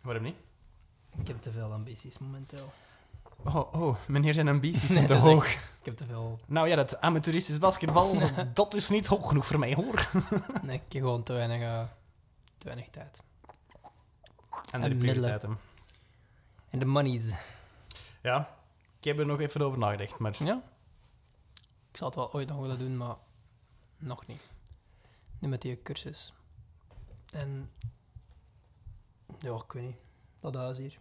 Waarom niet? Ik heb te veel ambities momenteel. Oh, oh, meneer zijn ambities Nee, zijn te dat is hoog. Ik heb te veel... Nou ja, dat amateuristisch basketbal, dat- is niet hoog genoeg voor mij, hoor. Nee, ik heb gewoon te weinig, eh, te weinig tijd. En de middelen. prioriteiten. En de monies. Ja, ik heb er nog even over nagedacht, maar... Ja? Ik zal het wel ooit nog willen doen, maar nog niet. Nu met die cursus. En... Ja, ik weet niet. Dat huis hier.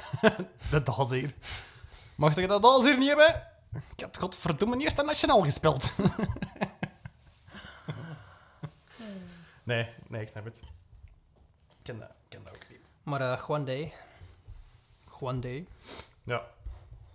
Dat das hier. Mag je dat das hier niet hebben? Ik had godverdomme eerst aan nationaal gespeeld. nee, nee, ik snap het. Ik ken dat, ik ken dat ook niet. Maar eh one day. One day. Ja.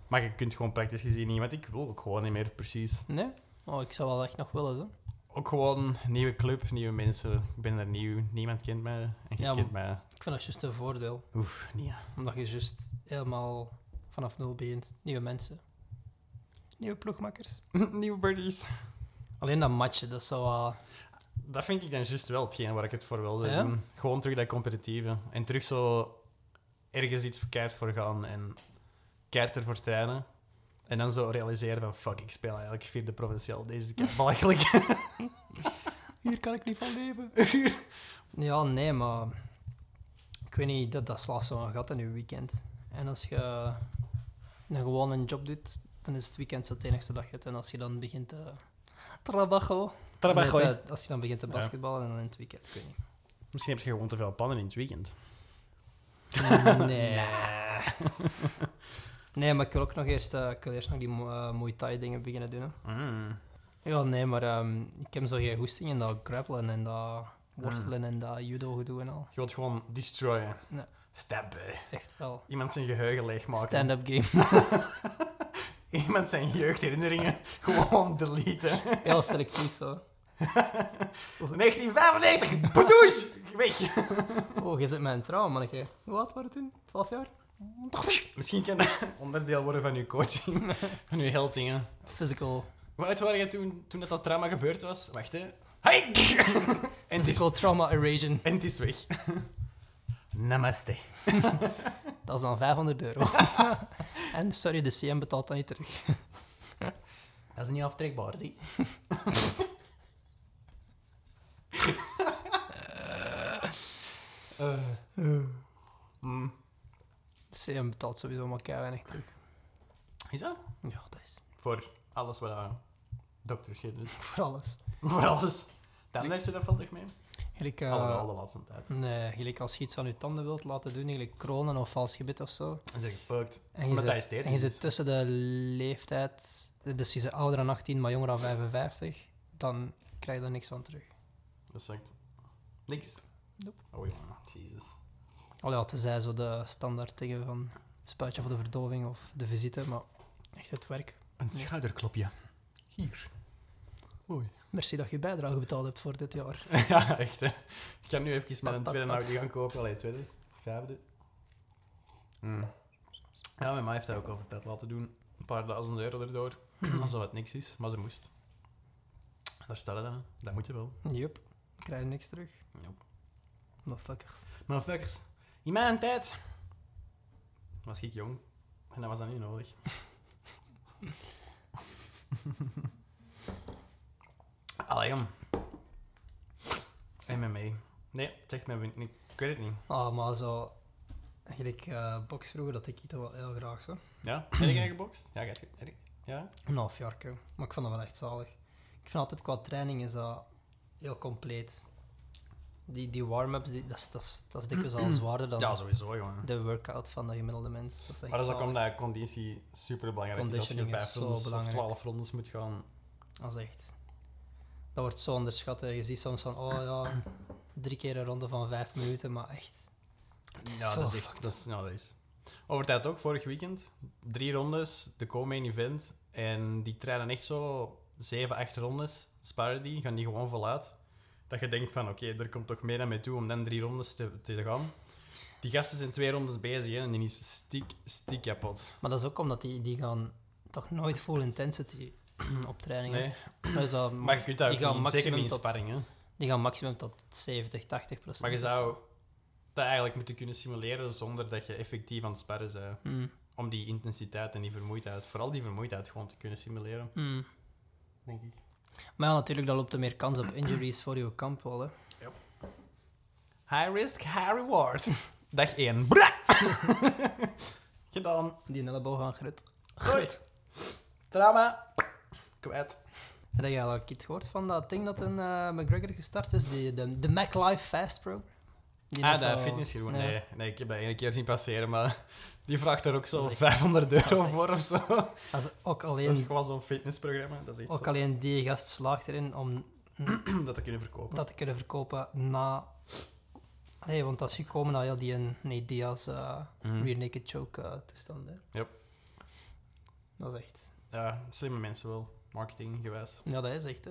Maar je kunt gewoon praktisch gezien niet, want ik wil ook gewoon niet meer, precies. Nee? Oh, ik zou wel echt nog willen, zo. Ook gewoon nieuwe club, nieuwe mensen. Ik ben er nieuw, niemand kent mij. En je Ja, kent mij. Ik vind dat juist een voordeel. Oef, niet. ja. Omdat je juist helemaal vanaf nul begint. Nieuwe mensen. Nieuwe ploegmakkers. nieuwe birdies. Alleen dat matchen, dat zou wel... Dat vind ik dan juist wel hetgeen waar ik het voor wil Ja? doen. Gewoon terug dat competitieve. En terug zo ergens iets keihard voor gaan en keihard ervoor trainen. En dan zo realiseren van, fuck, ik speel eigenlijk vierde provinciaal. Deze is kei belachelijk. Hier kan ik niet van leven. ja, nee, maar... Ik weet niet, dat, dat slaat zo'n gat in je weekend. En als je een gewone job doet, dan is het weekend zo het enigste dat je hebt. En als je dan begint te... Trabajo. Trabajo. Nee, Als je dan begint te basketballen en dan in het weekend, ik weet niet. Misschien heb je gewoon te veel plannen in het weekend. Nee. nee, maar ik wil ook nog eerst, eh, ik wil eerst nog die eh, Muay Thai dingen beginnen doen. Hè. Mm. Ja, nee, maar ehm, ik heb zo geen goesting in dat grappelen en dat worstelen en dat judo gedoe en al. Je wilt gewoon destroyen. Ja. Stabben. Echt wel. Iemand zijn geheugen leegmaken. Stand-up game. Iemand zijn jeugdherinneringen gewoon deleten. Heel selectief zo. 1995, boedouche! Weg! Oh, je zit met een trouw, manneke. Hoe oud waren toen? 12 jaar? Misschien kan dat onderdeel worden van uw coaching, van uw heldingen. Physical, Hoe oud waren je toen, toen dat, dat trauma gebeurd was? Wacht, hè. En, is, physical trauma erosion. en het is weg. Namaste. Dat is dan 500 euro. en sorry, de CM betaalt dat niet terug. Dat is niet aftrekbaar, zie. Mm. CM betaalt sowieso maar kei weinig terug. Is dat? Ja, dat is Voor alles wat dokters shit doet. voor alles. Voor alles. Tanden ze dat valt toch mee? Gelijk, eh, Alhoewel, de laatste tijd. nee, gelijk als je iets aan je tanden wilt laten doen, gelijk kronen of vals gebit of zo. En ze gepakt. En je, Maar dat is zit, en je zit tussen de leeftijd, dus je bent ouder dan 18, maar jonger dan 55, dan krijg je er niks van terug. Dat zegt niks. Nope. Oh ja, jezus. Al ja, tenzij zo de standaard dingen van spuitje voor de verdoving of de visite, maar echt het werk. Een schouderklopje. Hier. Oei. Merci dat je bijdrage betaald hebt voor dit jaar. ja, echt hè. Ik kan nu even met een tweede. Audi gaan kopen. Allee, tweede, vijfde. Mm. Ja, mijn ma heeft dat ook over tijd laten doen. Een paar duizend euro erdoor. Als dat wat niks is, maar ze moest. Daar staat het dan. hè. Dat moet je wel. Yup, krijg je niks terug. Nope. Motherfuckers. Maar fuckers, in mijn tijd was ik jong. En dat was dan niet nodig. Allee, jong. MMA. Nee, het zegt mij niet. Ik weet het niet. Ah, maar zo... Gelijk eh box vroeger, dat ik dat wel heel graag zo. Ja? Heb jij gebokst? Ja, je- heb ja? Een half jaar, maar ik vond dat wel echt zalig. Ik vind altijd qua training is dat heel compleet. Die, die warm-ups, die, dat, is, dat, is, dat is dikwijls al zwaarder dan Ja, sowieso, jongen. de workout van de gemiddelde mens. Dat is echt Maar dat is ook omdat conditie super belangrijk is. Als je vijf zo rondes of twaalf rondes moet gaan. Dat is echt... Dat wordt zo onderschat. hè. Je ziet soms van, oh ja, drie keer een ronde van vijf minuten, maar echt... is Ja, dat is echt. Dat is, ja, dat is. Over tijd ook, vorig weekend. Drie rondes, de co-main event. En die trainen echt zo zeven, acht rondes. Sparen die, gaan die gewoon voluit. Dat je denkt van, oké, er komt toch meer naar mij toe om dan drie rondes te, te gaan. Die gasten zijn twee rondes bezig hè, en die is stiek, stiek kapot. Maar dat is ook omdat die, die gaan toch nooit full intensity op trainingen. Nee, Dus dat maar je kunt dat die ook gaan niet, zeker maximum niet in tot- sparring. Hè. Die gaan maximum tot 70, 80 procent. Maar je zou dat eigenlijk moeten kunnen simuleren zonder dat je effectief aan het sparren bent. Mm. Om die intensiteit en die vermoeidheid, vooral die vermoeidheid gewoon te kunnen simuleren. Mm. Denk ik. Maar ja, natuurlijk, dat loopt er meer kans op injuries voor je kamp wel. Hè. High risk, high reward. Dag 1. Bra! Gedaan. Die elleboog gaan grit. Hoi. Trauma. Kwijt. Heb je eigenlijk iets gehoord van dat ding dat in eh, McGregor gestart is? Die, de, de Mac Life Fast Program? Die ah, dat zo- fitnessgroen. ja. Nee, nee, ik heb dat één keer zien passeren, maar die vraagt er ook zo Dat is 500 euro dat is voor of zo. Dat Dat is ook is alleen, gewoon zo'n fitnessprogramma. Dat is echt ook alleen die gast slaagt erin om dat te kunnen verkopen. dat te kunnen verkopen na... Nee, want dat is gekomen na die een nee, Diaz uh, Mhm. rear naked choke eh, toestand. Hè. Yep. Dat is echt... Ja, slimme mensen wel. Marketing gewijs. Ja, dat is echt, hè.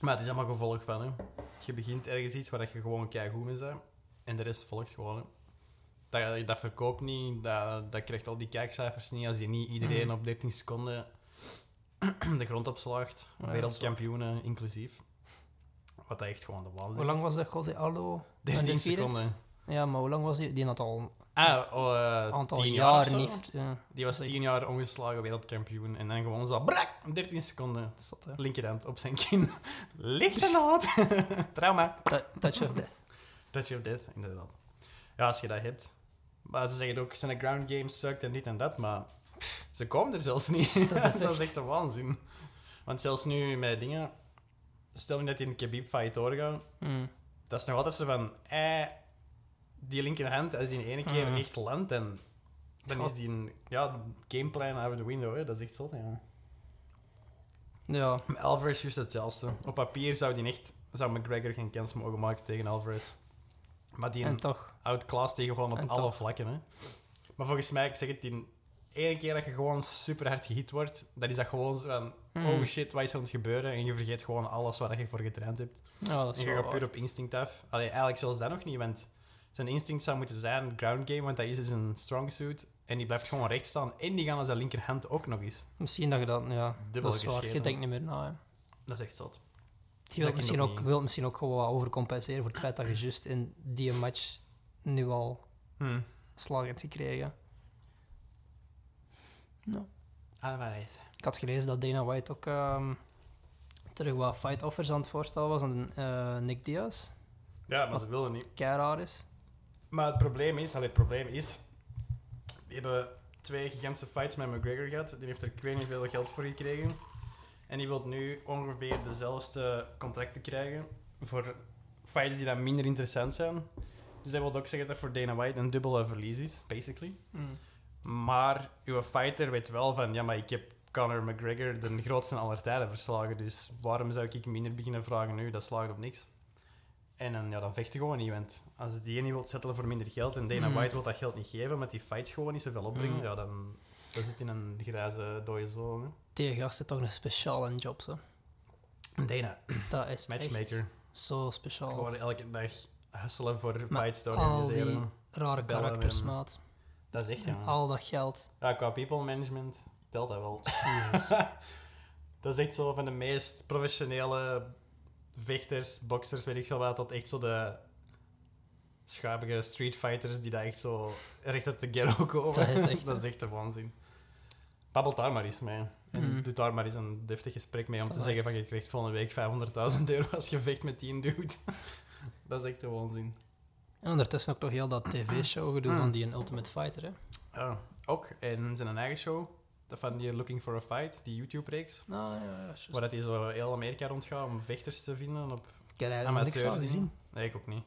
Maar het is allemaal gevolg van, hè. Je begint ergens iets waar je gewoon keigoed mee bent. En de rest volgt gewoon, hè. Dat, dat verkoopt niet, dat, dat krijgt al die kijkcijfers niet als je niet iedereen Mhm. op 13 seconden de grond opslaagt. Ja, Wereldkampioenen inclusief. Wat dat echt gewoon de waanzin Hoe lang was dat, José Aldo? 13 undefeated? seconden. Ja, maar hoe lang was die? Die had al Ah, oh, eh, aantal 10 jaar, niet... Ja, Die was Dat is 10 jaar ongeslagen wereldkampioen. En dan gewoon zo, brak, 13 seconden. zot. Linkerhand op zijn kin. Lichte nood. Trauma. Tou- Touch of death. Touch of death, inderdaad. Ja, als je dat hebt. Maar ze zeggen ook, zijn ground game sukt en dit en dat, maar ze komen er zelfs niet. Dat dat, is echt- een waanzin. Want zelfs nu met dingen, stel nu dat in een Khabib-fight doorgaat, Mm. dat is nog altijd zo van, eh, die linkerhand, als die in ene keer Mm. echt landt, en dan is die een ja, gameplan of the window. Hè. Dat is echt zot, ja. Ja, Alvarez is juist hetzelfde. Op papier zou die echt, zou McGregor geen kans mogen maken tegen Alvarez. Maar die en toch. Outclass tegen gewoon op En alle vlakken. Hè. Maar volgens mij, ik zeg het, die ene keer dat je gewoon super hard gehit wordt, dan is dat gewoon zo van, Mm. oh shit, wat is er aan het gebeuren? En je vergeet gewoon alles waar je voor getraind hebt. Ja, dat is En je gaat puur op instinct af. Allee, eigenlijk zelfs dat nog niet, want zijn instinct zou moeten zijn ground game, want dat is dus een strong suit. En die blijft gewoon recht staan. En die gaan aan zijn linkerhand ook nog eens. Misschien dat je dat... Ja, Dubbel dat is waar. Je denkt niet meer na, hè. Dat is echt zot. Je wilt misschien, ook, wilt misschien ook gewoon overcompenseren voor het feit dat je juist in die match nu al Hm. slag hebt gekregen. Nou. Alvarez. Ik had gelezen dat Dana White ook ehm, terug wat fight offers aan het voorstellen was aan eh, Nick Diaz. Ja, maar ze willen niet. Kei raar is. Maar het probleem is, allee, het probleem is, we hebben twee gigantische fights met McGregor gehad. Die heeft er ik weet niet veel geld voor gekregen. En die wil nu ongeveer dezelfde contracten krijgen voor fights die dan minder interessant zijn. Dus dat wil ook zeggen dat voor Dana White een dubbele verlies is, basically. Maar uw fighter weet wel van, ja, maar ik heb Conor McGregor de grootste aller tijden verslagen, dus waarom zou ik minder beginnen vragen nu? Dat slaagt op niks. En dan, ja, dan vecht je gewoon niet, want als die ene wil settelen voor minder geld en Dana Mm. White wil dat geld niet geven, omdat die fights gewoon niet zoveel opbrengen, Mm. ja, dan, dan zit in een grijze dode zone. Die gast heeft toch een speciale job, zo. Dana, Dat is matchmaker. echt zo speciaal. Gewoon elke dag hustelen voor fights te al organiseren. die rare bellen karakters, en- maat. Dat is echt, En ja. al dat geld. Ja, qua people management telt dat wel. dat is echt zo van de meest professionele vechters, boxers, weet ik veel wat, tot echt zo de schuimige street fighters die daar echt zo recht uit de ghetto komen. Dat is echt, dat is echt de waanzin. Babbelt daar maar eens mee. En Mhm. doe daar maar eens een deftig gesprek mee om Dat te is zeggen echt- van je krijgt volgende week 500.000 euro als je vecht met die dude. Dat is echt de waanzin. En ondertussen ook nog heel dat tv-show gedoe Mm. van die een Ultimate Fighter, hè. Ja, ook. En zijn eigen show, dat van die Looking for a Fight, die YouTube-reeks. Nou, ja. Waar dat hij zo heel Amerika rondgaat om vechters te vinden op... Ik heb eigenlijk niks van gezien. Nee, ik ook niet.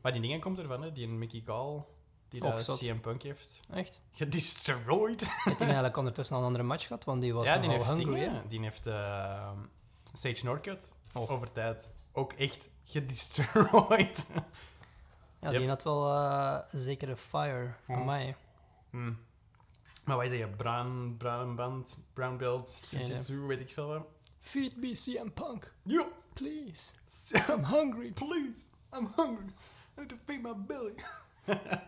Maar die dingen komt ervan, hè. Die Mickey Gall, die zot. CM Punk heeft Echt? gedestroyed. Heeft hij eigenlijk ondertussen al een andere match gehad? Want die was ja, die heeft, hungry, dingen, die heeft eh, Sage Northcutt Oh. over tijd ook echt gedestroyed. Ja, Yep. die had wel eh, zekere fire van Hmm. mij. Hm. Maar wat is dat? Brown, brown band, brown belt, jiu-jitsu, weet ik veel wat. Feed me CM Punk, Yo, please. I'm hungry. please, I'm hungry. I need to feed my belly.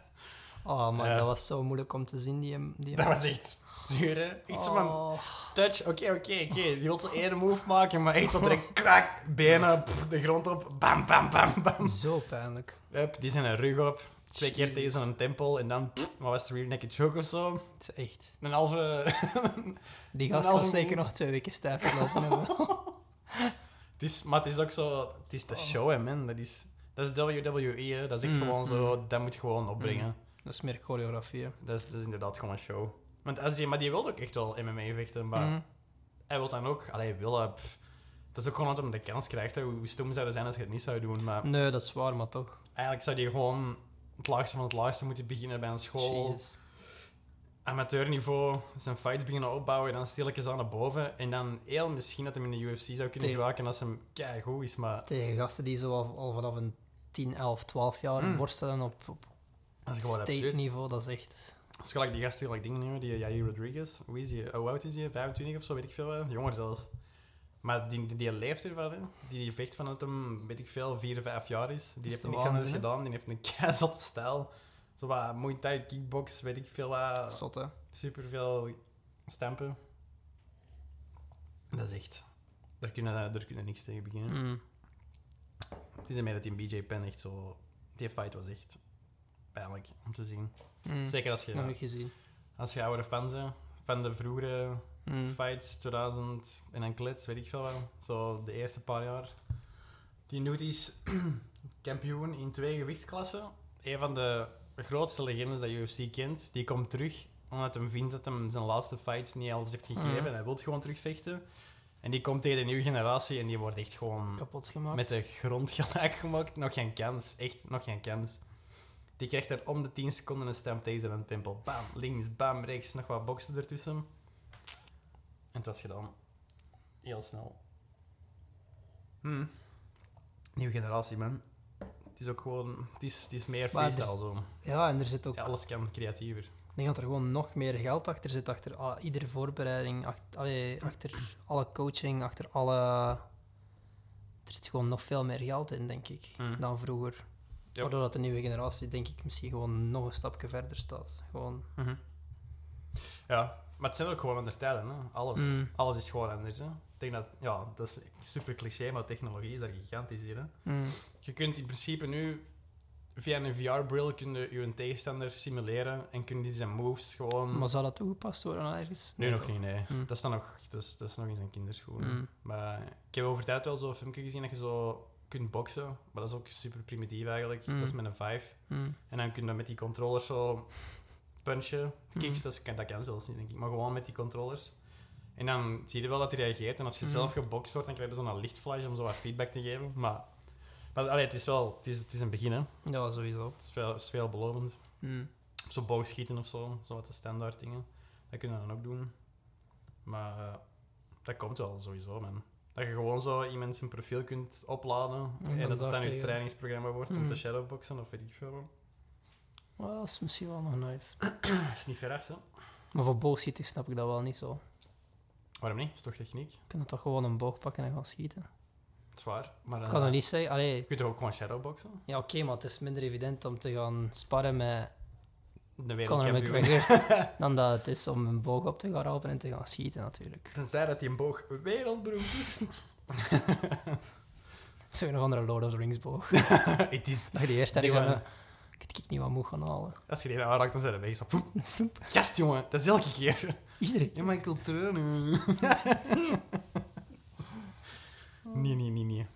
Oh, Ja. dat was zo moeilijk om te zien, die... die Dat was echt zo van, Oh. touch, oké, oké, oké. Die wil zo één move maken, maar echt zo direct krak, benen, pff, de grond op, bam, bam, bam, bam. Zo pijnlijk. Hup, die zijn een rug op, twee keer tegen een tempel en dan, pff, wat was het, rear naked choke of zo? Het is echt... Een halve... Die gast halve gaat zeker nog twee weken stijf hebben. het is, maar het is ook zo, het is de show, hè, man. Dat is, dat is WWE, hè. Dat is echt Mm, gewoon zo, dat moet je gewoon opbrengen. Dat is meer choreografie. Dat, is, dat is inderdaad gewoon een show. Want als die, maar die wil ook echt wel MMA vechten, maar... Mhm. hij wil dan ook, allee, hij wil, eh, pff, dat is ook gewoon omdat hij de kans krijgt. Hè. Hoe stom zou zijn als je het niet zou doen. Maar Nee, dat is waar, maar toch. eigenlijk zou hij gewoon het laagste van het laagste moeten beginnen bij een school. Jezus. Amateurniveau, zijn fights beginnen opbouwen en dan stilletjes aan naar boven. En dan heel misschien dat hij in de UFC zou kunnen Tegen- geraken als hem goed is. Maar Tegen gasten die zo al, al vanaf een 10, 11, 12 jaar Mm. worstelen op, op dat state-niveau, dat is echt... Je gelijk die gasten gelijk dingen nemen, die Jair Rodriguez, hoe is die? Hoe oud is die? 25 of zo, weet ik veel. wel. Jonger zelfs. Maar die, die, die leeft ervan, hè. Die, die vecht vanuit hem, weet ik veel, 4, 5 jaar is. Die heeft de niks anders gedaan. Die heeft een keizotte stijl. Zo wat Muay Thai, kickbox, weet ik veel wat. Zot, hè. Superveel stampen. Dat is echt... Daar kunnen, daar kunnen niks tegen beginnen. Mm. Het is ermee dat die BJ Penn echt zo... Die fight was echt pijnlijk om te zien. Mm. Zeker als je, Nog gezien. als je oudere fan bent. Van de vroegere Mm. fights, 2000 en een klits, weet ik veel wel. Zo de eerste paar jaar. Die doet is kampioen in twee gewichtsklassen. Een van de grootste legendes dat UFC kent. Die komt terug omdat hij vindt dat hij zijn laatste fights niet alles heeft gegeven. Mhm. En hij wil gewoon terugvechten. En die komt tegen de nieuwe generatie en die wordt echt gewoon Kapot gemaakt. met de grond gelijk gemaakt. Nog geen kans. Echt nog geen kans. Die krijgt er om de 10 seconden een stamp taser aan een tempel. Bam, links, bam, rechts. Nog wat boksen ertussen. En het was gedaan. Heel snel. Hmm. Nieuwe generatie, man. Het is ook gewoon... Het is, het is meer er freestyle, zo. Ja, en er zit ook... Ja, alles kan creatiever. Ik denk dat er gewoon nog meer geld achter zit, achter ah, iedere voorbereiding, achter, allee, achter alle coaching, achter alle... Er zit gewoon nog veel meer geld in, denk ik, Mm. dan vroeger. Ja. Waardoor dat de nieuwe generatie, denk ik, misschien gewoon nog een stapje verder staat. Gewoon... Mhm. Ja, maar het zijn ook gewoon andere tijden. Hè. Alles, Mm. alles is gewoon anders. Hè. Ik denk dat... Ja, dat is super cliché, maar technologie is daar gigantisch in. Hè. Mm. Je kunt in principe nu via een VR-bril kun je je tegenstander simuleren en kun je die zijn moves gewoon. Maar zou dat toegepast worden ergens? nu Nee, nog niet, nee. Mm. Dat, is dan nog, dat, is, dat is nog in zijn kinderschoenen. Mm. Maar ik heb over tijd wel zo'n filmpje gezien dat je zo kunt boksen. Maar dat is ook super primitief eigenlijk. Mm. Dat is met een 5. Mm. En dan kun je met die controllers zo punchen. Kicks, Mhm. dat, is- dat kan zelfs niet, denk ik. Maar gewoon met die controllers. En dan zie je wel dat hij reageert. En als je zelf gebokst wordt, dan krijg je zo'n lichtflash om zo wat feedback te geven. Maar, maar allee, het is wel het is, het is een begin, hè. Ja, sowieso. Het is, veel, is veelbelovend. Mm. Of zo boogschieten of zo. Zo wat de standaard dingen. Dat kunnen we dan ook doen. Maar eh, dat komt wel sowieso, man. Dat je gewoon zo iemand zijn profiel kunt opladen. en dat het dan je trainingsprogramma wordt om te shadowboxen of weet ik veel. Well, dat is misschien wel nog nice. Dat is niet ver af, hè. Maar voor boogschieten snap ik dat wel niet zo. Waarom niet? Dat is toch techniek? Je kunt toch gewoon een boog pakken en gaan schieten. Zwaar. Maar Ik dan, kan nog niet zeggen... Allee, Je kunt toch ook gewoon shadowboxen? ja, oké, maar het is minder evident om te gaan sparren met De Conor wereldkampioen. McGregor dan dat het is om een boog op te gaan rapen en te gaan schieten, natuurlijk. Tenzij dat die een boog wereldberoemd is. Zo'n of andere Lord of the Rings boog. Het is... Dat je die eerst ergens aan een- Ik ik niet wat moet gaan halen. Als je die aanraakt, dan zijn ze weg. Zo. Gast, jongen. Dat is elke keer. Iedereen. Ja, maar ik wil trainen. nee, nee, nee, nee.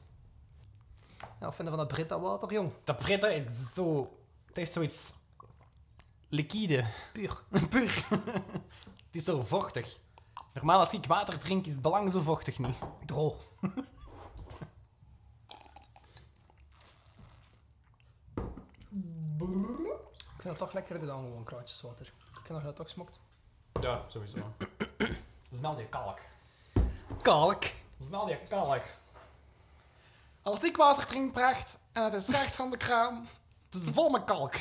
Ja, wat vind je van dat Brita water, jong? Dat Brita is zo... Het heeft zoiets... Liquide. Puur. Puur. het is zo vochtig. Normaal als ik water drink, is het belang zo vochtig niet. Droog. Ik vind het toch lekkerder dan gewoon kraantjeswater. Ik vind dat je dat toch smokt. Ja, sowieso. Dat is nou die kalk. Kalk. Dat is nou die kalk. Als ik water drink, pracht, en het is recht van de kraan, het is vol met kalk.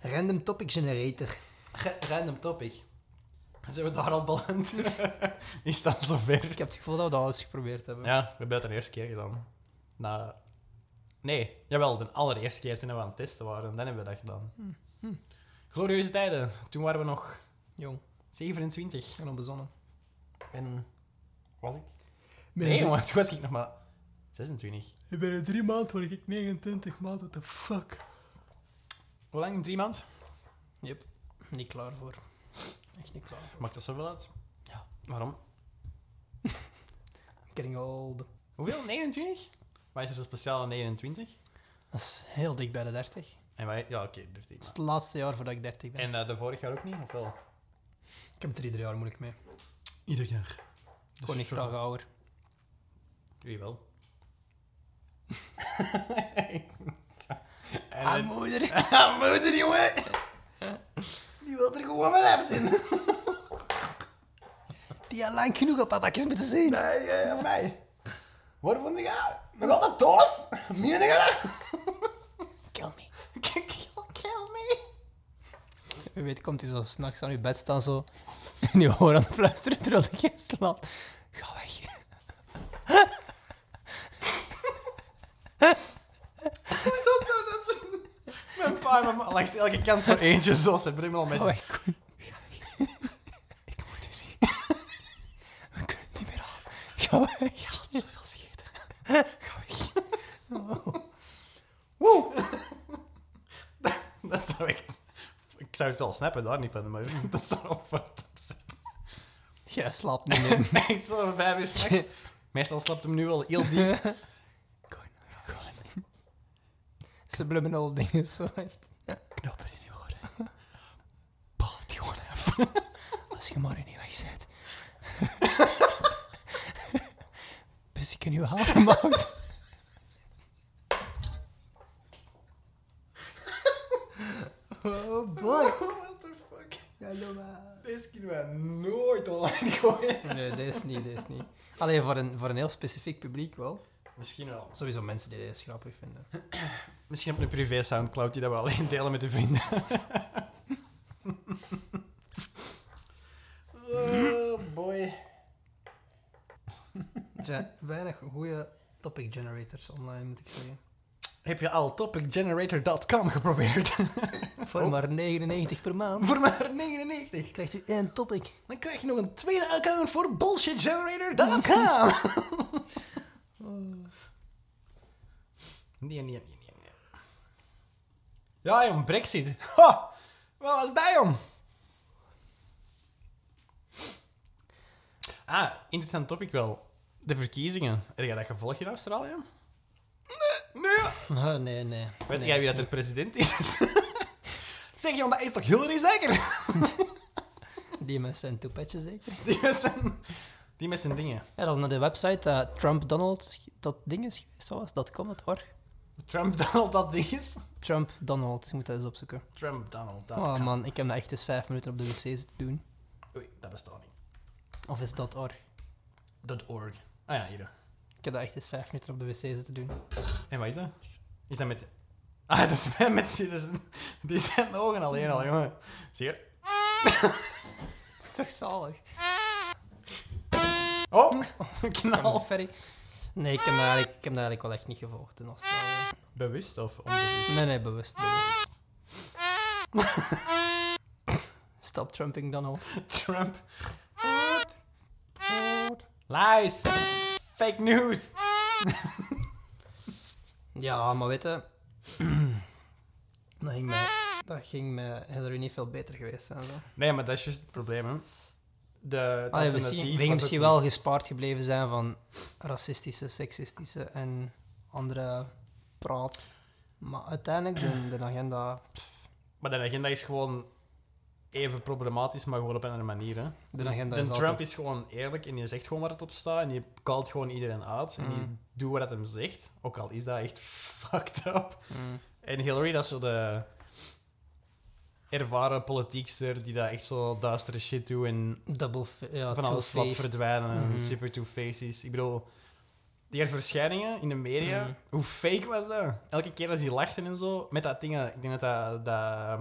Random topic generator. Random topic. Zijn we daar al beland? Is dat zover? Ik heb het gevoel dat we dat al eens geprobeerd hebben. Ja, we hebben dat de eerste keer gedaan. Na... Nee, jawel, de allereerste keer toen we aan het testen waren. Dan hebben we dat gedaan. hm. Glorieuze tijden. Toen waren we nog Jong 27. en onbezonnen. En... Was ik? Nee, jongen, toen was ik nog maar 26. Binnen drie maanden word ik 29 maanden. What the fuck? Hoe lang? Drie maanden? Yep. Niet klaar voor. Echt niet klaar voor. Maakt dat zoveel uit? Ja. Waarom? Getting old. Hoeveel? 29? Waar is er zo speciaal aan 29? Dat is heel dik bij de 30. En wij... Ja, oké, 13. Het is het laatste jaar voordat ik 30 ben. En eh, de vorig jaar ook niet, of wel? Ik heb het er ieder jaar moeilijk mee. Ieder jaar. Gewoon niet graag ouder. Wie wel? en Ah, moeder. Ah, moeder, jongen! Die wil er gewoon maar even zijn. Die al lang genoeg op patakjes moeten zien. Nee, eh, mij. Waar vond je? Nog altijd doos? Meen je dat? Kill me. Kill, kill me. Wie weet komt hij zo s'nachts aan uw bed staan zo. En je hoort aan het fluisteren terwijl ik je slaapt. Ga weg. Hoezo zou dat zo? Mijn ma langs elke kant zo eentje zo. Ze brengen me al met Koen. Ga weg. Ik moet u niet. We kunnen het niet meer aan. Ga weg. Je gaat zoveel scheten. Ga weg. Woe! dat zou echt... Ik zou het wel snappen, daar niet van, maar dat zou wel fucked up zijn. Jij slaapt niet meer. Echt zo vijf uur s'nachts. Meestal slaapt hem nu al heel diep. Koen, Koen. Subliminal dingen, zo echt. Knoppen in je oren. Bal het gewoon even. Als je maar in je weg zit. Bis ik in uw havenmout. Oh boy. What the fuck? Hallo maar. Deze kunnen we nooit online gooien. Nee, deze niet, deze niet. Alleen voor een, voor een heel specifiek publiek wel. Misschien wel. Sowieso mensen die deze grappig vinden. Misschien op een privé Soundcloud die dat we alleen delen met de vrienden. oh boy. Er zijn weinig goede topic generators online, moet ik zeggen. Heb je al topicgenerator.com geprobeerd? Voor Oh. maar 99 per maand Voor maar 99. krijgt u één topic. Dan krijg je nog een tweede account voor bullshitgenerator.com. nee, nee, nee, nee, nee. Ja, jong, Brexit. Ha! Wat was dat, jong? Ah, interessant topic wel. De verkiezingen. Heb jij dat gevolgd in Australië? Nee. Nee. Oh, nee, nee. Weet Nee, jij wie dat er president is? zeg, jong, dat is toch Hillary zeker? Die met zijn toepetje zeker. Die met zijn, die met zijn dingen. Ja, dan naar de website uh, Trump Donald, dat ding is geweest, was dat? Komt het hoor? Trump Donald dat ding is? Trump Donald, je moet dat eens opzoeken. Trump Donald. dat Oh kan. man, ik heb dat echt eens vijf minuten op de wc zitten doen. Oei, dat bestaat niet. Of is dat or? .org. Ah ja, hier. Ik heb dat echt eens vijf minuten op de wc zitten doen. En wat is dat? Is dat met... Ah, dat is met... met die, zijn, die zijn ogen alleen al, jongen. Zie je? Dat is toch zalig? Oh, knal. Ferry. Nee, ik heb, dat eigenlijk, ik heb dat eigenlijk wel echt niet gevolgd in Australië. Bewust of onbewust? Nee, nee, bewust. bewust. Stop trumping Donald. Trump. Lies. Fake news. Ja, maar weet je... dat, ging met, dat ging Hillary niet veel beter geweest zijn. Zo. Nee, maar dat is juist het probleem, hè. De, het Allee, misschien, misschien wel gespaard gebleven zijn van racistische, seksistische en andere praat. Maar uiteindelijk, de, de agenda... Maar de agenda is gewoon even problematisch, maar gewoon op een andere manier, hè. De agenda de is Trump altijd... is gewoon eerlijk en je zegt gewoon waar het op staat en je calt gewoon iedereen uit en je Mm. doet wat het hem zegt. Ook al is dat echt fucked up. Mm. En Hillary, dat is zo de ervaren politiekster die dat echt zo duistere shit doet en Double... Ja, van alles laat two-faced. verdwijnen en Mhm. super two-faced is. Ik bedoel, die verschijningen in de media, Mhm. hoe fake was dat? Elke keer als hij lachte en zo, met dat ding, ik denk dat dat, dat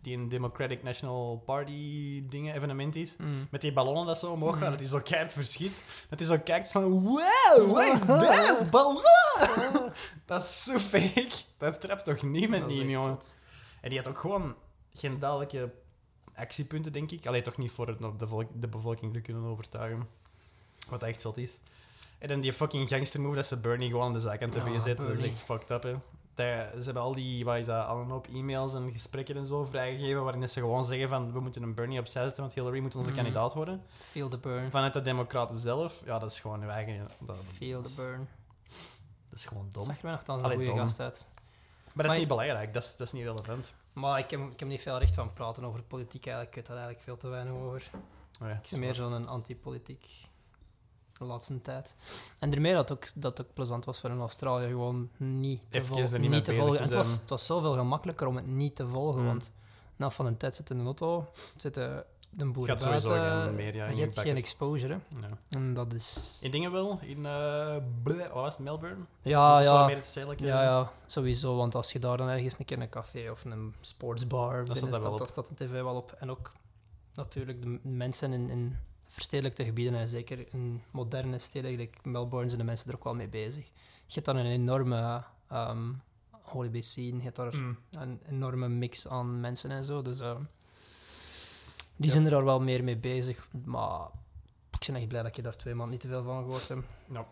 die een Democratic National Party dingen, evenement is. Mm. Met die ballonnen dat zo omhoog gaan, Mhm. dat hij zo keihard verschiet. Dat hij zo kijkt van, wow, what is that? Ballon! dat is zo fake. Dat trapt toch niemand Dat is in, jongen. En die had ook gewoon geen duidelijke actiepunten, denk ik. Alleen toch niet voor het, de, volk, de bevolking te kunnen overtuigen. Wat echt zot is. En dan die fucking gangster move dat ze Bernie gewoon aan de zijkant hebben Ja, gezet. Dat is echt fucked up, hè. Dat- ze hebben al die, wat is dat, al een hoop e-mails en gesprekken en zo vrijgegeven waarin ze gewoon zeggen van we moeten een Bernie opzij zetten, want Hillary moet onze Mhm. kandidaat worden. Feel the burn. Vanuit de democraten zelf, ja, dat is gewoon hun eigen... Dat, Feel the burn. dat is gewoon dom. Zag er mij nogthans een goede gast uit. Maar dat is Maar- niet belangrijk, dat is, dat is niet relevant. Maar ik heb, ik heb niet veel recht van praten over politiek eigenlijk. Ik weet daar eigenlijk veel te weinig over. Oh ja, Ik ben meer zo'n anti-politiek de laatste tijd. En daarmee dat ook, dat ook plezant was voor in Australië gewoon niet te, vol- niet te volgen. En het, was, het was zoveel gemakkelijker om het niet te volgen, Mm. want na van een tijd zit in de auto, zitten de boeren Gaat sowieso geen media je hebt geen exposure. Hè. En dat is... In dingen wel, in uh, was het, Melbourne? Ja, ja, meer het ja, ja, sowieso. Want als je daar dan ergens een keer een café of een sportsbar binnen dat wel staat, staat de tv wel op. En ook natuurlijk de mensen in, in verstedelijkte gebieden, en zeker in moderne steden, gelijk Melbourne, zijn de mensen er ook wel mee bezig. Je hebt dan een enorme ehm holiday scene, je hebt daar Mm. een enorme mix aan mensen en zo. Dus ehm, die zijn er daar wel meer mee bezig. Maar ik ben echt blij dat je daar twee maanden niet te veel van gehoord hebt. Ja,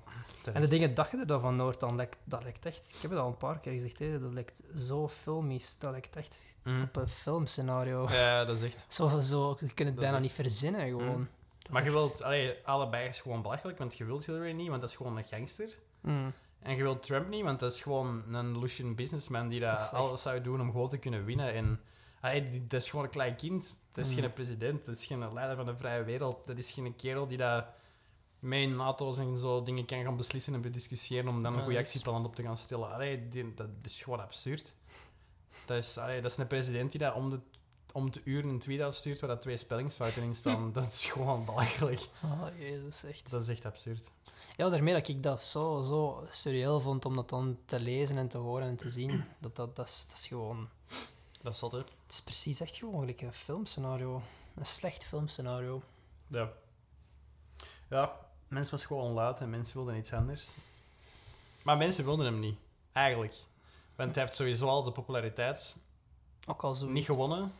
En de dingen dat je er dan van hoort, dan lijkt, dat lijkt echt... Ik heb het al een paar keer gezegd, hè, dat lijkt zo filmisch. Dat lijkt echt Mm. op een filmscenario. Ja, dat is echt. Zo, zo, je kunt het Dat bijna niet verzinnen, gewoon. Mm. Dat Maar je wilt, allee, allebei is gewoon belachelijk, want je wilt Hillary niet, want dat is gewoon een gangster. Mm. En je wilt Trump niet, want dat is gewoon een Lucian businessman die Dat dat is echt- alles zou doen om gewoon te kunnen winnen. En die- dat is gewoon een klein kind. Dat is Mm. geen president, dat is geen leider van de vrije wereld. Dat is geen kerel die dat met NATO's en zo dingen kan gaan beslissen en bediscussiëren om dan een goede actieplan op te gaan stellen. Allee, die- dat is gewoon absurd. Dat is, allee, dat is een president die dat om de, om de uur een tweet uitstuurt waar dat twee spellingsfouten in staan. dat is gewoon belachelijk. Oh, jezus, echt. Dat is echt absurd. Ja, daarmee dat ik dat zo, zo vond om dat dan te lezen en te horen en te zien. Dat, dat, dat, is, dat is gewoon... Dat is zot, hè? Het is precies echt gewoon gelijk een filmscenario. Een slecht filmscenario. Ja. Ja, mensen was gewoon luid en mensen wilden iets anders. Maar mensen wilden hem niet, eigenlijk. Want hij heeft sowieso al de populariteit Ook al zo. niet gewonnen.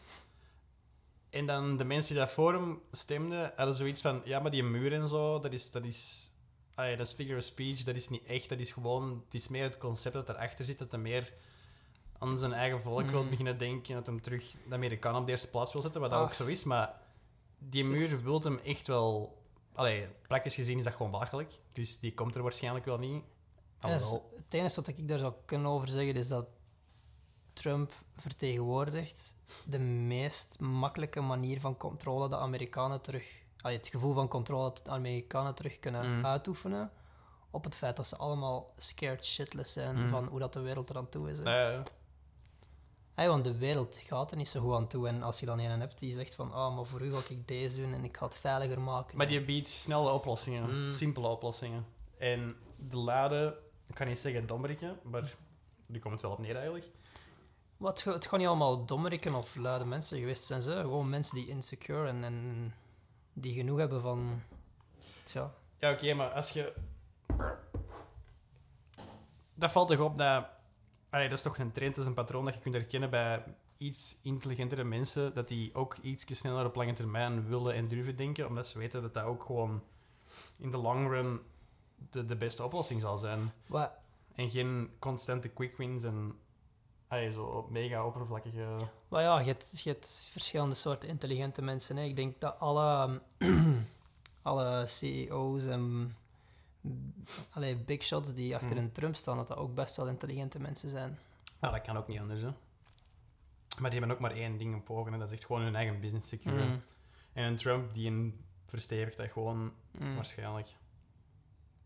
En dan de mensen die dat voor hem stemden, hadden zoiets van... Ja, maar die muur en zo, dat is... Dat is ah ja, dat is figure of speech, dat is niet echt. Dat is gewoon... Het is meer het concept dat erachter zit, dat hij meer aan zijn eigen volk wil Mm. beginnen denken. Dat hem terug de Amerikanen op de eerste plaats wil zetten, wat dat Ah. ook zo is. Maar die muur wil hem echt wel... Allee, praktisch gezien is dat gewoon belachelijk. Dus die komt er waarschijnlijk wel niet. Is- het enige wat ik daar zou kunnen over zeggen is dat Trump vertegenwoordigt de meest makkelijke manier van controle de Amerikanen terug. allee, het gevoel van controle dat de Amerikanen terug kunnen Mm. uitoefenen. Op het feit dat ze allemaal scared shitless zijn Mm. van hoe dat de wereld eraan toe is. Hey, want de wereld gaat er niet zo goed aan toe. En als je dan een hebt die zegt van, ah, maar voor u ga ik deze doen en ik ga het veiliger maken. Maar die biedt snelle oplossingen, Mm. simpele oplossingen. En de lade, ik kan niet zeggen dommerike, maar die komt het wel op neer eigenlijk. Wat, het gaan niet allemaal dommeriken of luide mensen geweest zijn. Ze. Gewoon mensen die insecure en, en die genoeg hebben van... Tja, Ja, oké, maar als je. Dat valt toch op dat. Allee, dat is toch een trend, dat is een patroon dat je kunt herkennen bij iets intelligentere mensen, dat die ook iets sneller op lange termijn willen en durven denken, omdat ze weten dat dat ook gewoon in de long run de, de beste oplossing zal zijn. wat, En geen constante quick wins en allee, zo mega oppervlakkige. maar ja, je hebt, je hebt verschillende soorten intelligente mensen. Hè. Ik denk dat alle, alle CEO's en allee, big shots die achter Mm. een Trump staan, dat dat ook best wel intelligente mensen zijn. Nou, dat kan ook niet anders, hè. Maar die hebben ook maar één ding op ogen, en dat is echt gewoon hun eigen business securen. Mm. En een Trump die een verstevigt dat gewoon Mm. waarschijnlijk.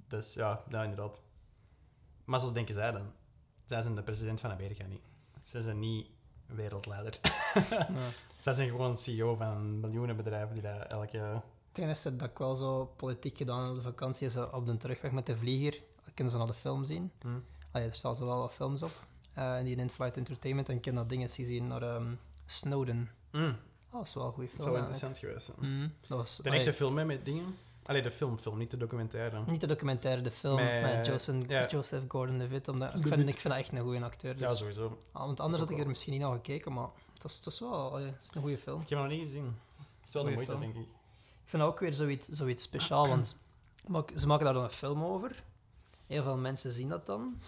Dus ja, ja, inderdaad. Maar zo denken zij dan. Zij zijn de president van Amerika niet. Zij zijn niet wereldleider. Ja. zij zijn gewoon CEO van miljoenen bedrijven die dat elke. Enige dat ik wel zo politiek gedaan op de vakantie is eh, op de terugweg met de vlieger. Kunnen ze naar de film zien? Hm. Ah ja, er staan zo wel wat films op. Eh en die in-flight entertainment. En ik heb dat dingen gezien naar ehm, Snowden. Mm, Dat was wel een goede dat film. zou wel eigenlijk. interessant geweest zijn. Mm, dat was De echte film hè, met dingen. Allee, de film, film, niet de documentaire. niet de documentaire, de film Met- met, Joseph, Gordon-Levitt. omdat- Ik vind, ik vind dat echt een goede acteur. Dus. Ja, sowieso. Ah, want anders had ik er misschien niet naar gekeken, maar dat is, dat is wel allee, dat is een goede film. Ik heb hem nog niet gezien. Het is wel de moeite, film. denk ik. Ik vind dat ook weer zoiets, zoiets speciaal, want mak- ze maken daar dan een film over. Heel veel mensen zien dat dan.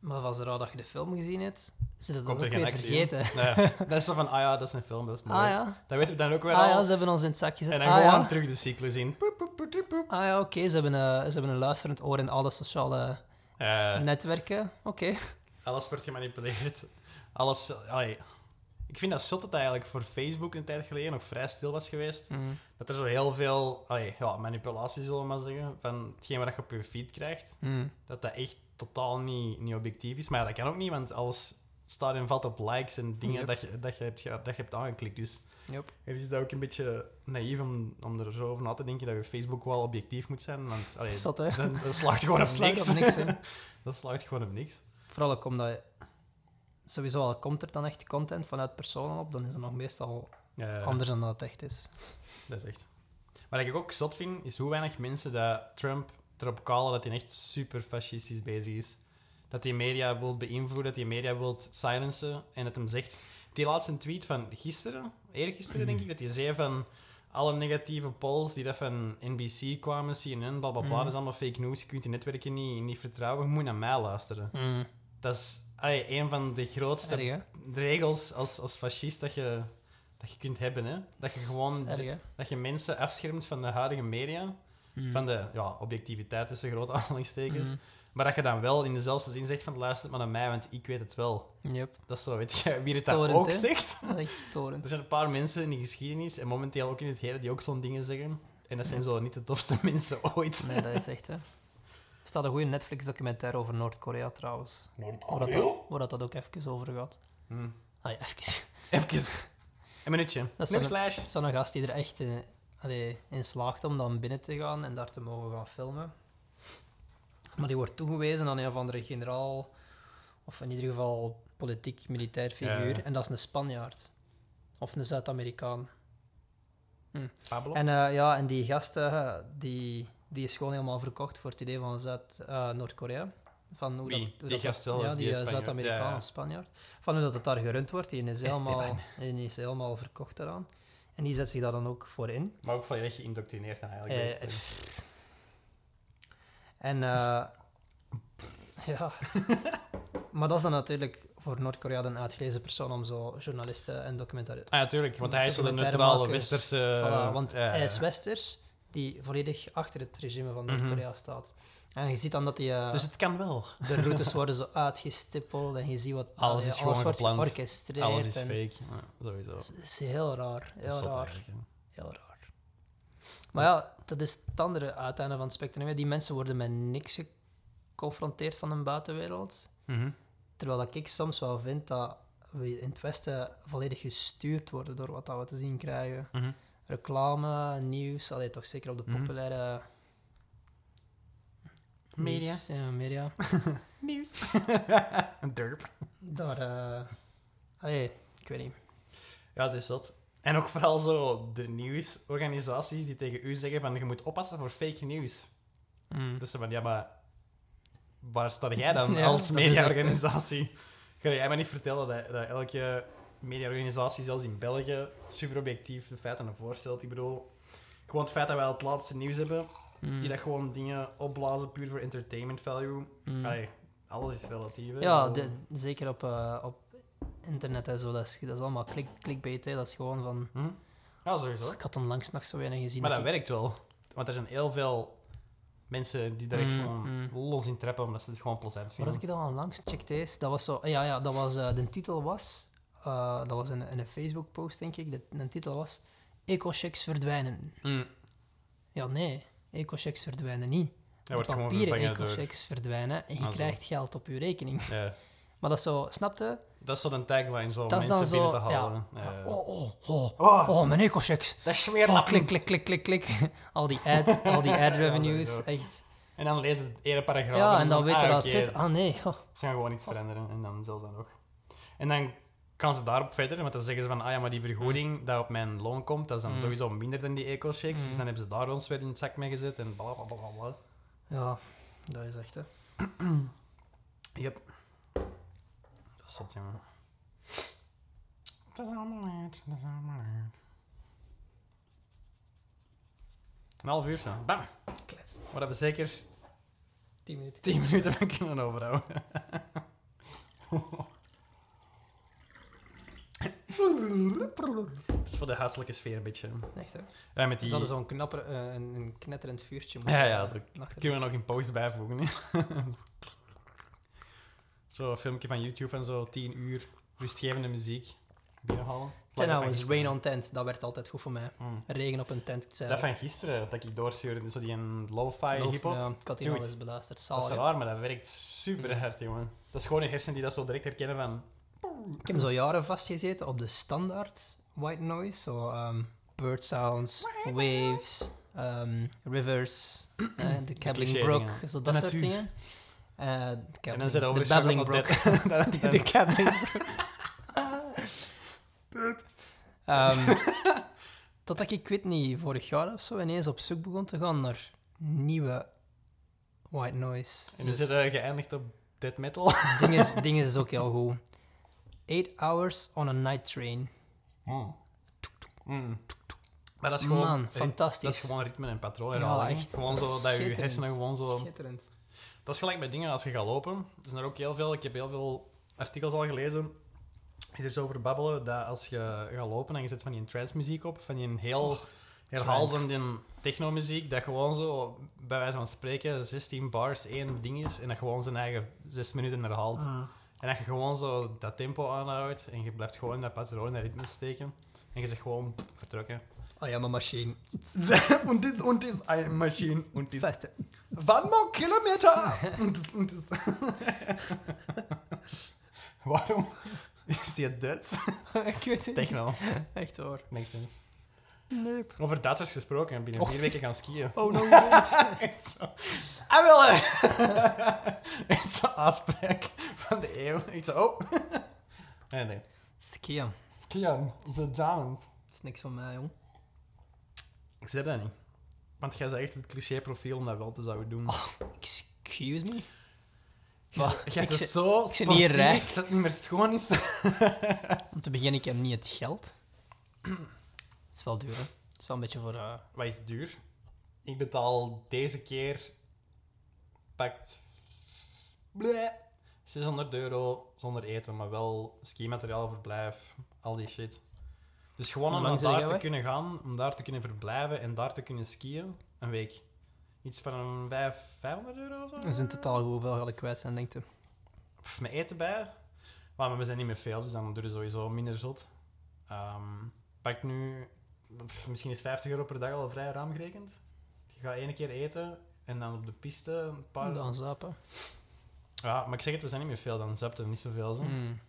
Maar van zodra dat je de film gezien hebt, ze dat Komt ook er weer actie vergeten. Ja, dat is zo van, ah ja, dat is een film, dat is mooi. Ah ja, Dat weten we dan ook wel ah, al. ja, ze hebben ons in het zak gezet. en dan ah, gewoon ja. terug de cyclus in. Poep, poep, poep, poep, poep. Ah ja, oké, ze, hebben, eh, ze hebben een luisterend oor in alle sociale Eh, netwerken. Oké. alles wordt gemanipuleerd. Alles, allee. Ik vind dat zot dat dat eigenlijk voor Facebook een tijd geleden nog vrij stil was geweest. Mm, Dat er zo heel veel allee, ja, manipulatie, zullen we maar zeggen, van hetgeen wat je op je feed krijgt. mm. Dat dat echt totaal niet, niet objectief is. Maar ja, dat kan ook niet, want alles staat en valt op likes en dingen Yep. dat, je, dat, je hebt, dat je hebt aangeklikt. Dus Yep. het is dat ook een beetje naïef om, om er zo over na te denken dat je Facebook wel objectief moet zijn. Want allee, dan, dat slaagt gewoon Dat op slaat niks. op niks, hè. dat slaagt gewoon op niks. Vooral ook omdat sowieso al komt er dan echt content vanuit personen op, dan is het nog meestal anders dan dat het echt is. Dat is echt. Wat ik ook zot vind, is hoe weinig mensen dat Trump erop callen dat hij echt super fascistisch bezig is. Dat hij media wil beïnvloeden, dat hij media wil silencen. En dat hem zegt... Die laatste tweet van gisteren, eergisteren denk ik, dat hij zei van... Alle negatieve polls die dat van NBC kwamen, CNN, bla bla bla, Mhm. dat is allemaal fake news. Je kunt die netwerken niet, niet vertrouwen. Je moet naar mij luisteren. Mm. Dat is allee, een van de grootste Erg, regels als, als fascist dat je, dat je kunt hebben. Hè? Dat je gewoon Dat erg, je mensen afschermt van de huidige media, Mm. van de ja, objectiviteit tussen grote aanhalingstekens. Mm. Maar dat je dan wel in dezelfde zin zegt van luister maar naar mij, want ik weet het wel. Yep. Dat is zo, weet je, wie het dat Storend, ook zegt. Dat is echt storend. Er zijn een paar mensen in de geschiedenis en momenteel ook in het heden die ook zo'n dingen zeggen. En dat zijn zo niet de tofste mensen ooit. Nee, dat is echt, hè. Er staat een goede Netflix-documentaire over Noord-Korea trouwens. Waar dat, waar dat, dat ook even over gaat. Hm. Ah ja, even. Even. Een minuutje. Dat is. Zo'n gast die er echt in, allee, in slaagt om dan binnen te gaan en daar te mogen gaan filmen. Maar die wordt toegewezen aan een of andere generaal, of in ieder geval politiek-militair figuur. Ja. En dat is een Spanjaard. Of een Zuid-Amerikaan. Pablo. En eh, ja, en die gast, eh, die, die is gewoon helemaal verkocht voor het idee van Zuid, eh, Noord-Korea. Van hoe dat, hoe Die dat, gast zelf, Ja, die die, eh. Zuid-Amerikaan Ja, ja. of Spanjaard. Van hoe dat het daar gerund wordt, die is helemaal, die is helemaal verkocht daaraan. En die zet zich daar dan ook voor in. Maar ook volledig geïndoctrineerd dan eigenlijk. Eh. En eh, ja. maar dat is dan natuurlijk voor Noord-Korea een uitgelezen persoon om zo journalisten en documentaire... Ah, ja, tuurlijk, want hij is de neutrale westerse... Voilà, want hij is westers die volledig achter het regime van Mhm. Noord-Korea staat. En je ziet dan dat die, eh, Dus het kan wel. de routes worden zo uitgestippeld en je ziet wat Alles allee, is gewoon wordt georchestreerd. Alles is fake. Ja, sowieso. Het is heel raar, heel raar. Heel raar. Maar ja, dat is het andere uiteinde van het spectrum. Die mensen worden met niks geconfronteerd van de buitenwereld. Mhm. Terwijl dat ik soms wel vind dat we in het Westen volledig gestuurd worden door wat dat we te zien krijgen. Mhm. Reclame, nieuws, allee, toch zeker op de Mhm. populaire... Media. nieuws, Ja, media. Nieuws. Een derp. Daar, eh allee, ik weet niet. Ja, dat is dat. En ook vooral zo de nieuwsorganisaties die tegen u zeggen van je moet oppassen voor fake nieuws. Mm. Dus ze van, ja, maar waar sta jij dan Ja, als mediaorganisatie? Ga jij mij niet vertellen dat, dat elke mediaorganisatie, zelfs in België, super objectief de feiten naar voren stelt? Ik bedoel, gewoon het feit dat wij het laatste nieuws hebben, Mm. die dat gewoon dingen opblazen puur voor entertainment value. Mm. Allee, alles is relatief. hè. Ja, de- zeker op, eh, op internet en zo. Dat is, dat is allemaal klik, clickbait. Hè. Dat is gewoon van... hm? Ja, sowieso. Ik had onlangs nog zo weinig gezien. Maar dat ik- werkt wel. Want er zijn heel veel mensen die daar echt Mm, gewoon los in trappen, omdat ze het gewoon plezant vinden. had ik dat onlangs? Check deze. Dat was zo... Ja, ja, dat was... eh, de titel was... eh, dat was in, in een Facebook-post, denk ik. De, de titel was... Ecochecks verdwijnen. Mm. Ja, nee. Ecochecks verdwijnen niet. Hij wordt De gewoon papieren door... ecochecks verdwijnen en je Ah, zo. krijgt geld op je rekening. Ja. Maar dat is zo... Snapte? Dat is zo een tagline, zo, Dat mensen dan binnen te halen. Ja. Oh, oh, oh. Oh, Oh, mijn ecochecks. dat is Oh, smeerlap. klik, klik, klik, klik, klik. al die ads, al die ad revenues. echt. En dan lezen ze het ene paragraaf. Ja, en is dan weet je ah, dat het zit. Ah, nee. oh. Ze gaan gewoon iets veranderen en dan zelfs dan nog. En dan gaan ze daarop verder. Want dan zeggen ze van, ah ja, maar die vergoeding dat op mijn loon komt, dat is dan Mm. sowieso minder dan die eco-shakes. Dus Mm. dan hebben ze daar ons weer in het zak mee gezet en bla bla bla bla. Ja, dat is echt, hè. Yep. Dat is zot, jongen. Het is allemaal uit, het is allemaal uit. Een half uur zo. Bam! Klets. We hebben zeker 10 minuten. 10 minuten van kunnen overhouden. Het is voor de huiselijke sfeer een beetje. Echt, hè. Ja, met Ze die... hadden zo'n knapper, eh, een, een knetterend vuurtje. Ja, ja, zo eh, kunnen we nog in post bijvoegen. Zo'n filmpje van YouTube en zo, 10 uur rustgevende muziek binnenhalen. Hours, gisteren. rain on tent, dat werd altijd goed voor mij. Mm. Regen op een tent. Dat van gisteren, dat ik doorstuurde, zo die een lo-fi hip-hop. Ja, ik had die Dude, al eens beluisterd. Dat is raar, maar dat werkt super hard, jongen. Dat is gewoon een hersen die dat zo direct herkennen van... Ik heb zo jaren vastgezeten op de standaard white noise. Zo ehm, bird sounds, waves, ehm, rivers, eh, de Cabbling Brook, zo De dat soort dingen. Eh, de En dan zit de over Babbling Brook. de, de Cabbling Brook. Ehm, totdat ik, ik weet niet, vorig jaar of zo ineens op zoek begon te gaan naar nieuwe white noise. En nu Dus- zit hij geëindigd op death metal. ding, is, ding is ook heel goed. Eight hours on a night train. Mm. Maar dat is gewoon... Man, fantastisch. Dat is gewoon ritme en patroon Ja, echt. Gewoon Dat zo is dat je hersenen gewoon zo... Schitterend. Dat is gelijk bij dingen als je gaat lopen. Er zijn er ook heel veel... Ik heb heel veel artikels al gelezen die er zo over babbelen, dat als je gaat lopen en je zet van die trance muziek op, van die heel herhalende techno-muziek, dat gewoon zo, bij wijze van spreken, 16 bars één ding is en dat gewoon zijn eigen 6 minuten herhaalt. En dat je gewoon zo dat tempo aanhoudt en je blijft gewoon in dat patroon en ritme steken. En je zegt gewoon pff, vertrokken. Oh ja, mijn machine. und dit, und dit, een machine, und dit. Beste. One more kilometer! und dit, und dit. Waarom is die Duits? ik weet het niet. Techno. Echt hoor. Makes sense. Nee. Over Duitsers gesproken, binnen Och. vier weken gaan skiën. Oh no. Echt zo. Ah, wel, hè. Echt zo'n aanspraak van de eeuw. Echt zo, oh. Nee, nee. Skiën. Skiën, de dames. Dat is niks van mij, jong. Ik zeg dat niet. Want jij zegt echt het cliché-profiel om dat wel te zouden doen. Excuse me? Jij- bent zit- zo ik zit niet rijk. dat het niet meer schoon is. Om te beginnen, ik heb niet het geld. Het is wel duur, hè. Het is wel een beetje voor... eh, Wat is duur? Ik betaal deze keer... Pakt... Bleh. 600 euro zonder eten, maar wel skimateriaal, verblijf, al die shit. Dus gewoon om daar te weg? kunnen gaan, om daar te kunnen verblijven en daar te kunnen skiën, een week. Iets van een 5, 500 euro of zo? dat is in totaal hoeveel ga ik kwijt zijn, denk je? Pff, met eten bij. Maar we zijn niet meer veel, dus dan doe je sowieso minder zot. Ehm pak nu... misschien is 50 euro per dag al vrij ruim gerekend. Je gaat één keer eten en dan op de piste een paar... Dan zappen. Ja, maar ik zeg het, we zijn niet meer veel. Dan zept er niet zoveel. Zo. Hmm.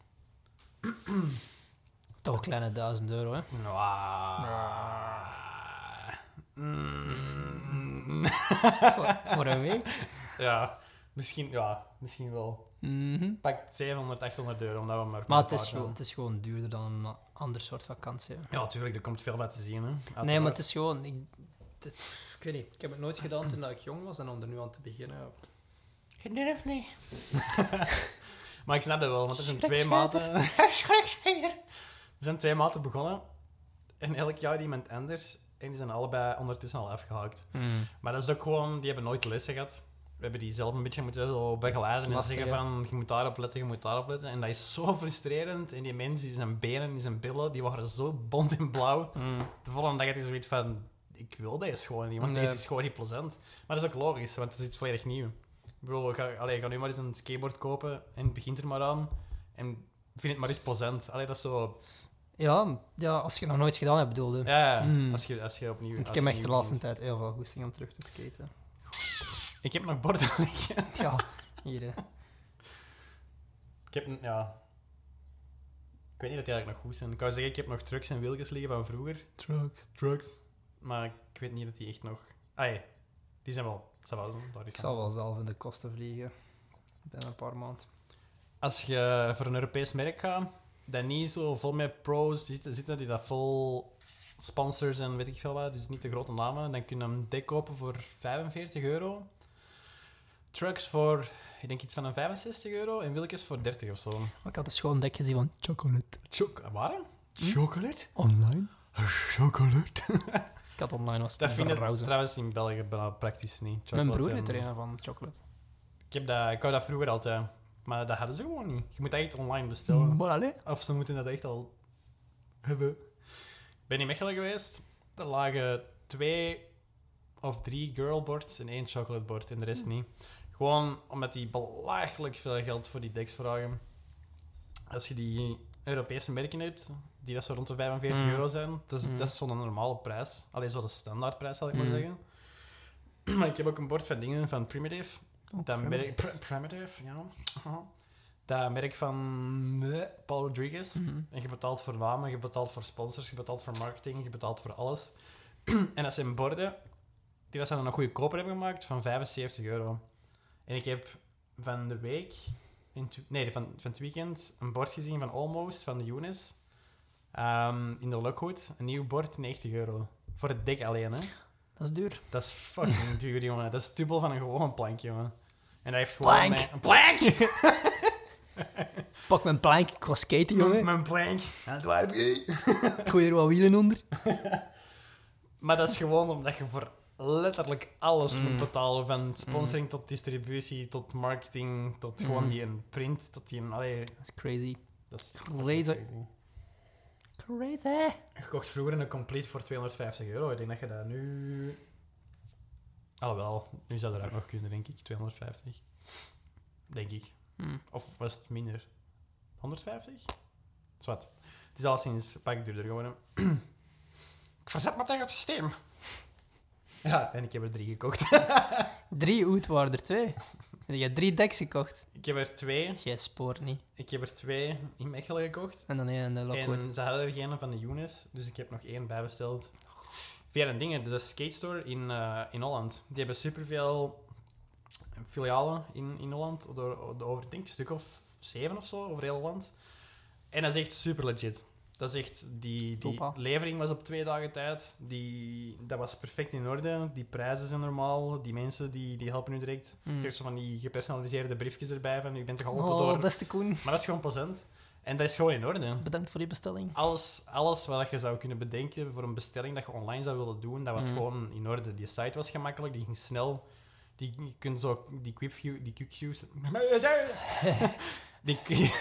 Toch een kleine duizend euro, hè? Mwah. Mm. voor, voor een week. Ja, misschien, ja, misschien wel. Mhm. Pak 700, 800 euro, omdat we maar... Maar het is, gewoon, het is gewoon duurder dan een ander soort vakantie. hè. Ja, tuurlijk, er komt veel bij te zien. Hè. Nee, maar het is gewoon... Ik, het- ik weet niet, ik heb het nooit gedaan toen dat ik jong was en om er nu aan te beginnen... Je durft niet. maar ik snap dat wel, want er zijn twee maten... Er zijn twee maten begonnen. En elk jaar iemand anders. En die zijn allebei ondertussen al afgehaakt. Maar dat is ook gewoon... Die hebben nooit lessen gehad. We hebben die zelf een beetje moeten zo begeleiden en zeggen van... Je moet daarop letten, je moet daarop letten. En dat is zo frustrerend. En die mensen, die zijn benen, die zijn billen, die waren zo bont en blauw. De volgende dag had hij zoiets van... Ik wil deze gewoon niet, want Nee. deze is gewoon niet plezant. Maar dat is ook logisch, want het is iets volledig nieuw. Ik bedoel, ga, allee, ga nu maar eens een skateboard kopen en begint er maar aan. En vind het maar eens plezant. Allee, dat is zo... Ja, ja, als je het nog nooit gedaan hebt, bedoelde. Ja, ja, Mm. als, je, als je opnieuw... Want ik heb echt de laatste tijd heel veel goesting om terug te skaten. Ik heb nog borden liggen. Ja, hier. hè. Ik heb... een- Ja... Ik weet niet dat die eigenlijk nog goed zijn. Ik kan zeggen, ik heb nog trucks en wieltjes liggen van vroeger. Trucks. Trucks. Maar ik weet niet dat die echt nog... Ah, ja. Die zijn wel... Ça va, zo, daar is Ik van. zal wel zelf in de kosten vliegen. Binnen een paar maanden. Als je voor een Europees merk gaat, dat niet zo vol met pros zitten, zitten die dat vol sponsors en weet ik veel wat, dus niet de grote namen, dan kun je een dek kopen voor 45 euro. Trucks voor, ik denk iets van een 65 euro en wieltjes voor 30 of zo. Maar ik had een schoon dek gezien van chocolate. Choc waar? Hm? Chocolate? Online? Chocolate? Ik had online was Dat vind ik trouwens in België bijna praktisch niet. Mijn broer heeft er een van chocolate. Ik, heb dat, ik wou dat vroeger altijd, maar dat hadden ze gewoon niet. Je moet dat echt online bestellen. Maar allee. Of ze moeten dat echt al hebben. Ik ben in Mechelen geweest. Er lagen twee of drie girlboards en één chocoladebord en de rest niet. Gewoon omdat die belachelijk veel geld voor die decks vragen. Als je die Europese merken hebt, die dat zo rond de 45 Mm. euro zijn, dat is, Mm. dat is zo'n normale prijs. Alleen zo de standaardprijs, zal ik maar Mm. zeggen. Maar ik heb ook een bord van dingen van Primitive. Oh, Dat prima. merk, Pr- Primitive, ja. Dat merk van eh, Paul Rodriguez. Mhm. En je betaalt voor namen, je betaalt voor sponsors, je betaalt voor marketing, je betaalt voor alles. en dat zijn borden die dat ze dan nog goedkoper hebben gemaakt van 75 euro. En ik heb van de week, in het- nee, van, van het weekend, een bord gezien van Almost, van de Younes. Ehm, in de Lockwood. Een nieuw bord, 90 euro. Voor het dek alleen, hè. Dat is duur. Dat is fucking duur, jongen. Dat is dubbel van een gewoon plank, jongen. En dat heeft gewoon... Plank. mijn- Een plank! Pak mijn plank, ik was skaten, jongen. mijn plank. Dat waar ik- Ik gooi er wat wielen onder. Maar dat is gewoon omdat je voor letterlijk alles Mm. moet betalen. Van sponsoring tot distributie, tot marketing, tot gewoon Mm. die een print, tot die een... Allee, Dat is crazy. dat is Crazy. Crazy. Gekocht vroeger een complete voor 250 euro. Ik denk dat je dat nu... Alhoewel, nu zou dat ook nog kunnen, denk ik. 250. Denk ik. Hm. Of was het minder? 150? Zwat. Het is al sinds pak duurder geworden. ik verzet me tegen het systeem. Ja, en ik heb er drie gekocht. Drie oud waren er twee. En je hebt drie decks gekocht. ik heb er twee. Jij spoort niet. Ik heb er twee in Mechelen gekocht. En dan één in de Lockwood. En ze hadden er geen van de Younes, dus ik heb nog één bijbesteld. Via een ding, de skate store in, eh, in Holland. Die hebben superveel filialen in, in Holland, door, over denk een stuk of zeven of zo, over heel Holland. En dat is echt super legit. Dat is echt, die, die levering was op twee dagen tijd. Die, dat was perfect in orde. Die prijzen zijn normaal. Die mensen die, die helpen nu direct. Je Mm. krijgt zo van die gepersonaliseerde briefjes erbij van je bent geholpen Oh, door... beste Koen. Maar dat is gewoon plezant. En dat is gewoon in orde. Bedankt voor die bestelling. Alles, alles wat je zou kunnen bedenken voor een bestelling dat je online zou willen doen, dat was Mhm. gewoon in orde. Die site was gemakkelijk, die ging snel. Die, je kunt zo die quick view, die quick views, die,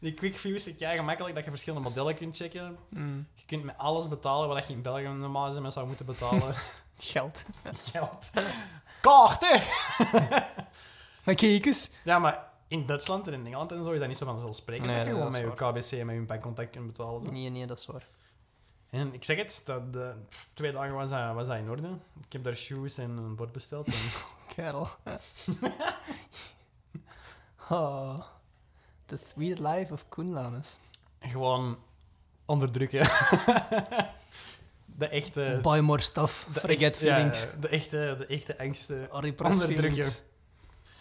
die quick views, is kei gemakkelijk dat je verschillende modellen kunt checken. Mm. Je kunt met alles betalen wat je in België normaal SMS zou moeten betalen. Geld. Geld. Kaarten! Maar kijk eens. Ja, maar in Duitsland en in Engeland en zo is dat niet zo vanzelfsprekend Nee, dat je gewoon met is je KBC en met je bankcontact kunt betalen. zo. Nee, nee, dat is waar. En ik zeg het, dat, de, pff, twee dagen was dat, was dat in orde. Ik heb daar shoes en een bord besteld. En Kerel. oh. The sweet life of Koen Lanes. gewoon onderdrukken. de echte... Buy more stuff. de Forget ja, feelings. de, echte, de echte angsten. Onderdrukken. feelings.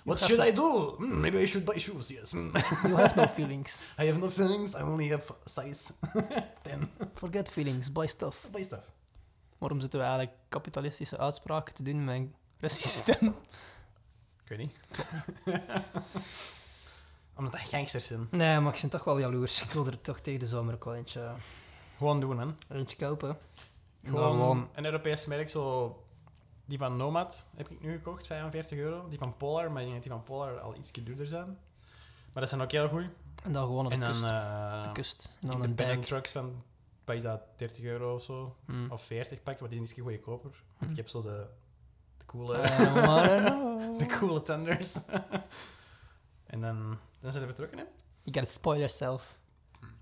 What should I do? Hmm, maybe I should buy shoes, yes. Hmm. You have no feelings. I have no feelings, I only have size 10. Forget feelings. Buy stuff. Buy stuff. Waarom zitten we eigenlijk kapitalistische uitspraken te doen met een Russische stem? Ik weet niet. Omdat dat gangsters zijn. Nee, maar ik ben toch wel jaloers. Ik wil er toch tegen de zomer ook wel eentje, Gewoon doen, hè. eentje kopen. En dan Gewoon, gewoon een Europees merk, zo... Die van Nomad heb ik nu gekocht, 45 euro. Die van Polar, maar ik denk dat die van Polar al iets duurder zijn. Maar dat zijn ook heel goed. En dan gewoon op En de dan kust. eh de kust. En dan een trucks van, wat is dat, 30 euro of zo. Mm. Of 40 pakken, maar die is niet goedkoper. Want Mm. ik heb zo de, de coole, know. de coole tenders. En dan, dan zijn we vertrokken, hè. You gotta spoil yourself.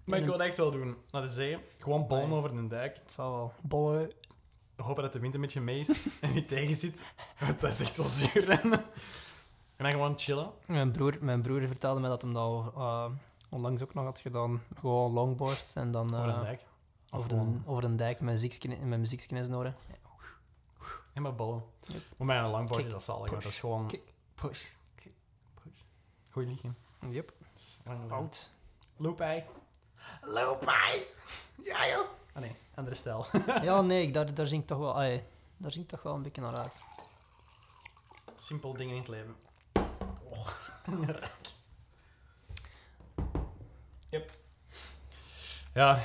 Maar ik En wil dat echt wel doen. Naar de zee. Gewoon bollen over de dijk. Het zal wel. Bollen. Hopen dat de wind een beetje mee is en niet tegen zit. Want dat is echt wel zuur. En dan gewoon chillen. Mijn broer, mijn broer vertelde me dat hem dat uh, onlangs ook nog had gedaan. Gewoon longboard en dan Over eh, een dijk. Of over, een, over een dijk met met muziekskines in oren. helemaal bollen. Yep. Maar met een langboard Kick, is dat zalig. want Dat is gewoon kick. push, Goed liggen. Yep. Oud. Loopij. Loopij! Ja, joh. Ah nee, andere stijl. Ja, nee, ik- daar, daar zing ik toch wel... allee, daar zing ik toch wel een beetje naar uit. Simpel dingen in het leven. Oh. yep. Ja,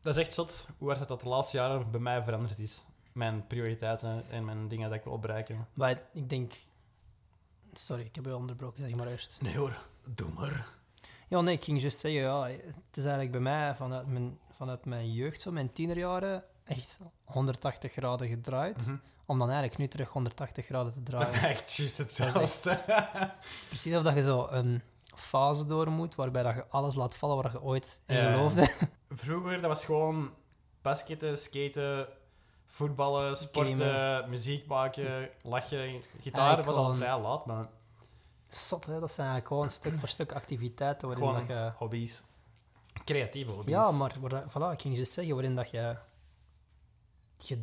dat is echt zot hoe hard het dat de laatste jaren bij mij veranderd is. Mijn prioriteiten en mijn dingen dat ik wil bereiken. Maar ik denk... Sorry, ik heb je onderbroken, zeg maar eerst. Nee hoor, doe maar. Ja, nee, ik ging juist zeggen, ja, het is eigenlijk bij mij vanuit mijn, vanuit mijn jeugd, zo mijn tienerjaren, echt 180 graden gedraaid. Mhm. Om dan eigenlijk nu terug 180 graden te draaien. Echt juist hetzelfde. Het is precies of dat je zo een fase door moet, waarbij dat je alles laat vallen waar je ooit in geloofde. Vroeger, dat was gewoon basketten, skaten, voetballen, sporten, Gamen. muziek maken, lachen. Gitaar was al vrij laat, maar Zot, hè? Dat zijn eigenlijk gewoon stuk voor stuk activiteiten waarin gewoon dat je... hobby's. Creatieve hobby's. Ja, maar waar, voilà, ik ging juist zeggen, waarin dat je... Je,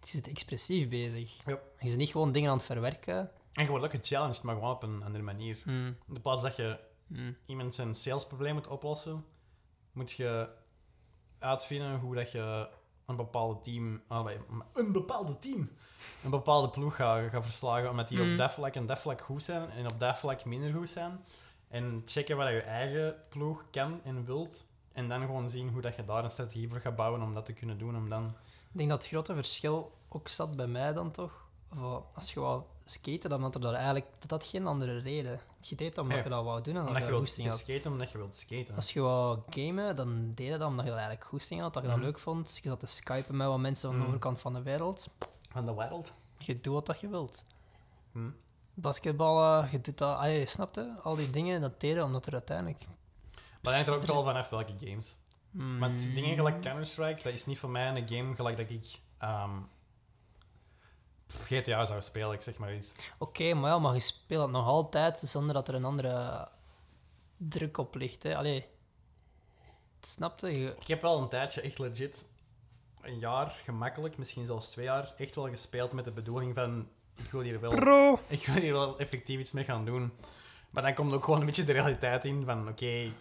je zit expressief bezig. Ja. Je zit niet gewoon dingen aan het verwerken. En je wordt ook gechallenged, maar gewoon op een andere manier. Hmm, In de plaats dat je hmm. iemand zijn salesprobleem moet oplossen, moet je uitvinden hoe dat je een bepaalde team, allee, een bepaalde team, een bepaalde ploeg gaat, gaat verslagen, omdat die Mm. op dat vlak en dat vlak goed zijn en op dat vlak minder goed zijn. En checken wat je eigen ploeg kan en wilt. En dan gewoon zien hoe dat je daar een strategie voor gaat bouwen om dat te kunnen doen. Om dan... Ik denk dat het grote verschil ook zat bij mij dan toch. Of, als je wou skaten, dan had er daar eigenlijk dat had geen andere reden. Je deed dat omdat Ja. je dat wou doen en Omdat dat je je wilt had. skaten, omdat je wilt skaten. Als je wou gamen, dan deed je dat omdat je dat eigenlijk goesting had, dat je dat Mhm. leuk vond. Je zat te skypen met wat mensen aan de Mhm. overkant van de wereld. Van de wereld. Je doet wat je wilt. Hm. Basketballen, je doet dat, ah, je snapt hè? al die dingen, dat deden omdat er uiteindelijk... Maar dat hangt er ook wel vanaf welke games. Mm, Want dingen gelijk Counter-Strike, dat is niet voor mij een game gelijk dat ik ehm, GTA zou spelen, ik zeg maar iets. Oké, maar ja, maar je speelt het nog altijd zonder dat er een andere druk op ligt. Hè? Allee, snapte je? Ik heb wel een tijdje echt legit, een jaar gemakkelijk, misschien zelfs twee jaar, echt wel gespeeld met de bedoeling van ik wil hier wel, Pro! ik wil hier wel effectief iets mee gaan doen. Maar dan komt ook gewoon een beetje de realiteit in van oké.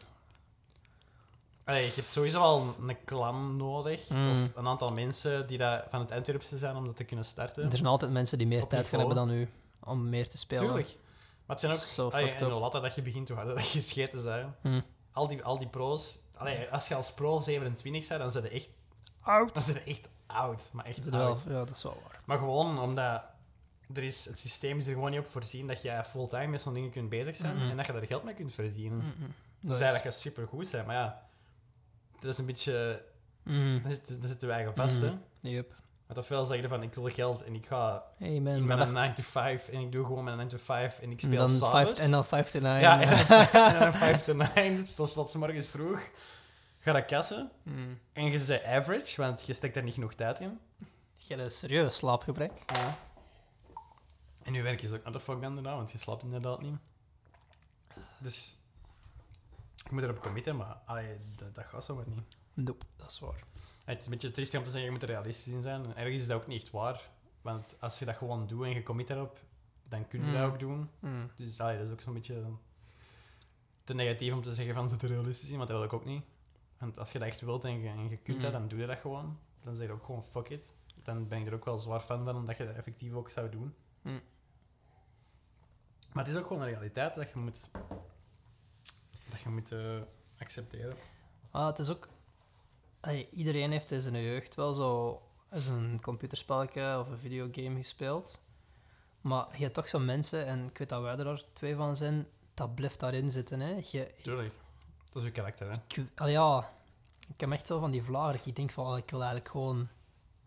Allee, je hebt sowieso wel een clan nodig, Mm. of een aantal mensen die dat van het Antwerpse zijn om dat te kunnen starten. Er zijn altijd mensen die meer Op tijd gaan hebben dan u om meer te spelen. Tuurlijk. Maar het zijn ook... Zo allee, en hoe later dat je begint, hoe harder dat je scheten zijn. Hm. Al die, al die pro's... Allee, als je als pro 27 bent, dan zijn ze echt, Oud. dan zijn ze echt oud. Maar echt Dat is oud. wel, ja, dat is wel waar. Maar gewoon omdat... Er is, het systeem is er gewoon niet op voorzien dat jij fulltime met zo'n dingen kunt bezig zijn en dat je daar geld mee kunt verdienen. Dan zei dat je super goed bent, maar ja... Dat is een beetje... Mm. Dat zit, dat zit er eigen vast, Mhm. hè. Yep. Want ofwel zeg je van, ik wil geld en ik ga Hey man, met maar een 9 to 5 en ik doe gewoon mijn 9 to 5 en ik speel dan s'avonds. en dan 5 to 9. Ja, en dan 5 to 9, dus tot s morgens vroeg. Ga dat kassen. Mm. En je zei average, want je steekt daar niet genoeg tijd in. Je hebt een serieus slaapgebrek. En je werk is ook not the fuck dan daarna, want je slaapt inderdaad niet. Dus ik moet erop committen, maar allee, dat, dat gaat zo maar niet. Nope, dat is waar. Het is een beetje triest om te zeggen, je moet er realistisch in zijn. En ergens is dat ook niet echt waar. Want als je dat gewoon doet en je commit daarop, dan kun je Mm. dat ook doen. Mm. Dus allee, dat is ook zo'n beetje te negatief om te zeggen van zit er realistisch in, want dat wil ik ook niet. Want als je dat echt wilt en je, en je kunt dat, Mm. dan doe je dat gewoon. Dan zeg je ook gewoon fuck it. Dan ben ik er ook wel zwaar fan van, omdat je dat effectief ook zou doen. Mm. Maar het is ook gewoon een realiteit dat je moet, dat je moet eh, accepteren. Ah, het is ook... Iedereen heeft in zijn jeugd wel zo eens een computerspelletje of een videogame gespeeld. Maar je hebt toch zo mensen, en ik weet dat wij er al twee van zijn, dat blijft daarin zitten. Hè. Je, Tuurlijk. Dat is je karakter, hè. ik, allee, ja, ik heb echt zo van die dat ik denk van, oh, ik wil eigenlijk gewoon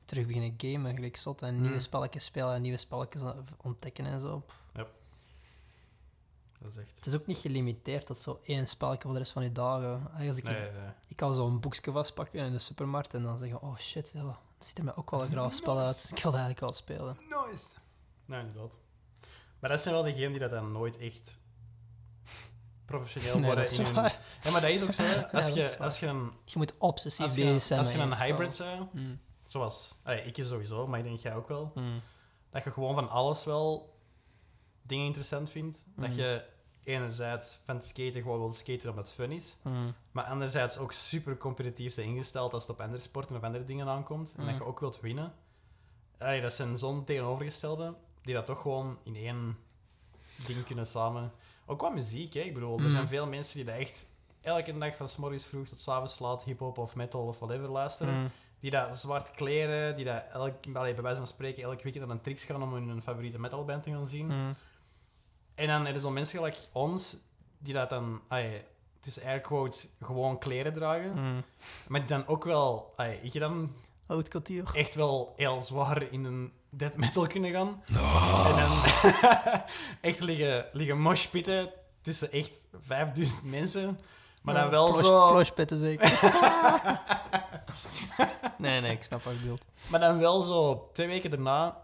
terug beginnen gamen, gelijk zot. En nieuwe Mm. spelletjes spelen en nieuwe spelletjes ontdekken en zo. Dat is echt... Het is ook niet gelimiteerd tot zo één spelletje voor de rest van je dagen. Als ik, Nee, nee. ik kan zo'n boekje vastpakken in de supermarkt en dan zeggen, oh shit, ja, het ziet er mij ook wel een graag spel uit. Ik wil dat eigenlijk wel spelen. Nice. Nee, inderdaad. Maar dat zijn wel degenen die dat dan nooit echt professioneel Nee, worden dat is in hun... Ja, maar dat is ook zo. Als, dat je, als je een, Je moet obsessief als bezig je, zijn als je een hybrid bent, Mm. zoals... allee, ik is sowieso, maar ik denk jij ook wel. Mm. Dat je gewoon van alles wel dingen interessant vindt. Dat Mhm. je enerzijds van het skaten gewoon wil skaten omdat het fun is. Mm. Maar anderzijds ook super competitief zijn ingesteld als het op andere sporten of andere dingen aankomt. En dat Mm. je ook wilt winnen. Allee, dat zijn zo'n tegenovergestelde die dat toch gewoon in één ding kunnen samen. Ook qua muziek, hè. Ik bedoel, er Mm. zijn veel mensen die dat echt elke dag van 's morgens vroeg tot 's avonds laat hip-hop of metal of whatever luisteren. Mm. Die dat zwart kleren, die dat elk, allee, bij wijze van spreken elk weekend aan een tricks gaan om hun favoriete metalband te gaan zien. Mm. En dan er zo'n mensen gelijk ons, die dat dan, allee, tussen air quotes, gewoon kleren dragen. Mm. Maar die dan ook wel, allee, ik dan Oud kwartier. echt wel heel zwaar in een death metal kunnen gaan. En dan echt liggen, liggen moshpitten tussen echt 5000 mensen. Maar dan wel zo... Zeker. nee, nee, ik snap wat je bedoelt. Maar dan wel zo twee weken daarna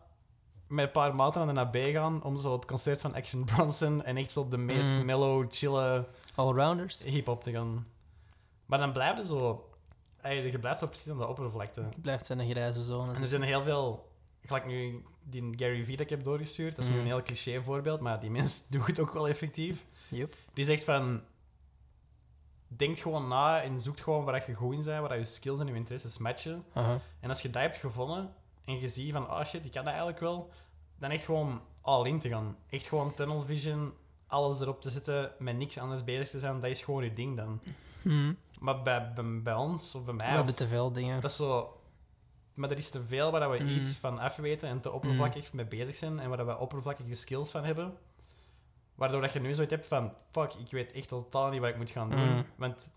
met een paar maten naar de NAB gaan om zo het concert van Action Bronson en echt zo de meest Mm. mellow, chille Allrounders. hip-hop te gaan. Maar dan blijf je zo... Je blijft zo precies aan de oppervlakte. Het blijft zijn een grijze zone. En er zijn heel veel... Gelijk nu die Gary Vee dat ik heb doorgestuurd, dat is nu Mm. een heel cliché voorbeeld, maar die mens doet het ook wel effectief. Yep. Die zegt van... Denk gewoon na en zoek gewoon waar je goed in bent, waar je skills en je interesses matchen. En als je dat hebt gevonden en je ziet van, oh shit, ik kan dat eigenlijk wel, dan echt gewoon all in te gaan. Echt gewoon tunnel vision, alles erop te zetten, met niks anders bezig te zijn, dat is gewoon je ding dan. Hm. Maar bij, bij, bij ons, of bij We mij, of- hebben te veel dingen. dat is zo... Maar er is te veel waar we Mm. iets van afweten en te oppervlakkig mee bezig zijn en waar we oppervlakkige skills van hebben. Waardoor dat je nu zoiets hebt van, fuck, ik weet echt totaal niet wat ik moet gaan doen. Want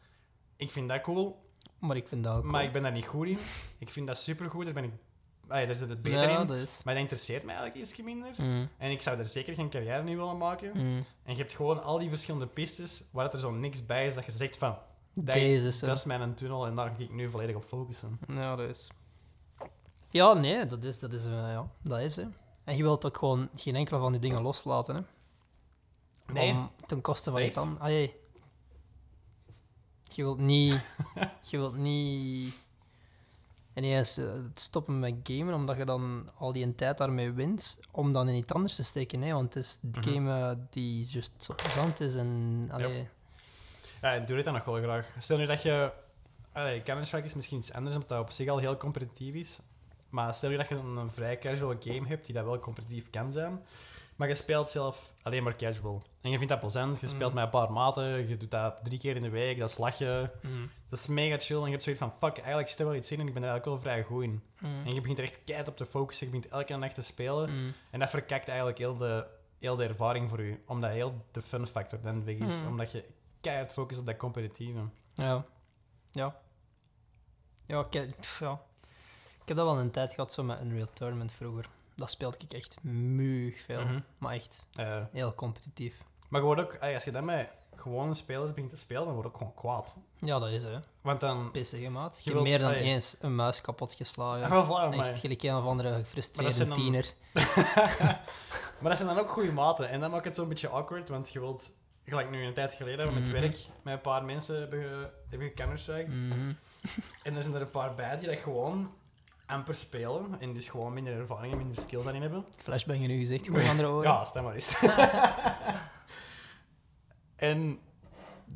ik vind dat cool, Maar ik vind dat ook maar ik ben daar niet goed in. Ik vind dat supergoed, daar ben ik... Ah, daar zit het beter ja, in. Maar dat interesseert mij eigenlijk iets minder. Mm. En ik zou er zeker geen carrière in willen maken. Mm. En je hebt gewoon al die verschillende pistes waar het er zo niks bij is dat je zegt van... Dat, Deze is, dat is mijn tunnel en daar ga ik nu volledig op focussen. Ja, dat is. Ja, nee, dat is, dat is, eh, ja, dat is, hè. En je wilt ook gewoon geen enkele van die dingen loslaten, hè. Nee. Om, ten koste van iets. Allee. Je wilt niet... je wilt niet... Ineens eh, het stoppen met gamen, omdat je dan al die tijd daarmee wint, om dan in iets anders te steken, hè. Want het is de Mhm. game die juist zo plezant is en... Allee, Ja, ik doe dit dan nog wel graag. Stel nu dat je... Counter-Strike is misschien iets anders, omdat dat op zich al heel competitief is. Maar stel nu dat je een vrij casual game hebt, die dat wel competitief kan zijn. Maar je speelt zelf alleen maar casual. En je vindt dat plezant, je speelt Mm. met een paar maten, je doet dat drie keer in de week, dat is lachen. mm, Dat is mega chill en je hebt zoiets van, fuck, eigenlijk er wel iets in en ik ben er eigenlijk wel vrij goed in. mm, En je begint er echt keihard op te focussen, je begint elke nacht te spelen. En dat verkakt eigenlijk heel de, heel de ervaring voor je, omdat heel de fun factor dan weg is. Omdat je keihard focust op dat competitieve. Ja. Ja. Ja, ik, ja. ik heb dat wel een tijd gehad, zo met Unreal Tournament vroeger. Dat speelde ik echt muug veel. Mhm. Maar echt heel competitief. maar je wordt ook, als je dan met gewone spelers begint te spelen, dan word je ook gewoon kwaad. Ja, dat is hè. Want dan... Pissige maat. Ik Je wilt- meer dan eens een muis kapot geslagen. Ja, vlaar, maar, Echt gelijk een of andere gefrustreerde dan- tiener. maar dat zijn dan ook goede maten. En dan maakt het zo'n beetje awkward, want je wilt... Gelijk nu een tijd geleden hebben we met Mhm. werk met een paar mensen hebben, ge, hebben gecounterstriked. Mhm. En er zijn er een paar bij die dat gewoon amper spelen. En dus gewoon minder ervaring en minder skills daarin hebben. Flashbang in uw gezicht, met andere oren. Ja, stem maar eens. en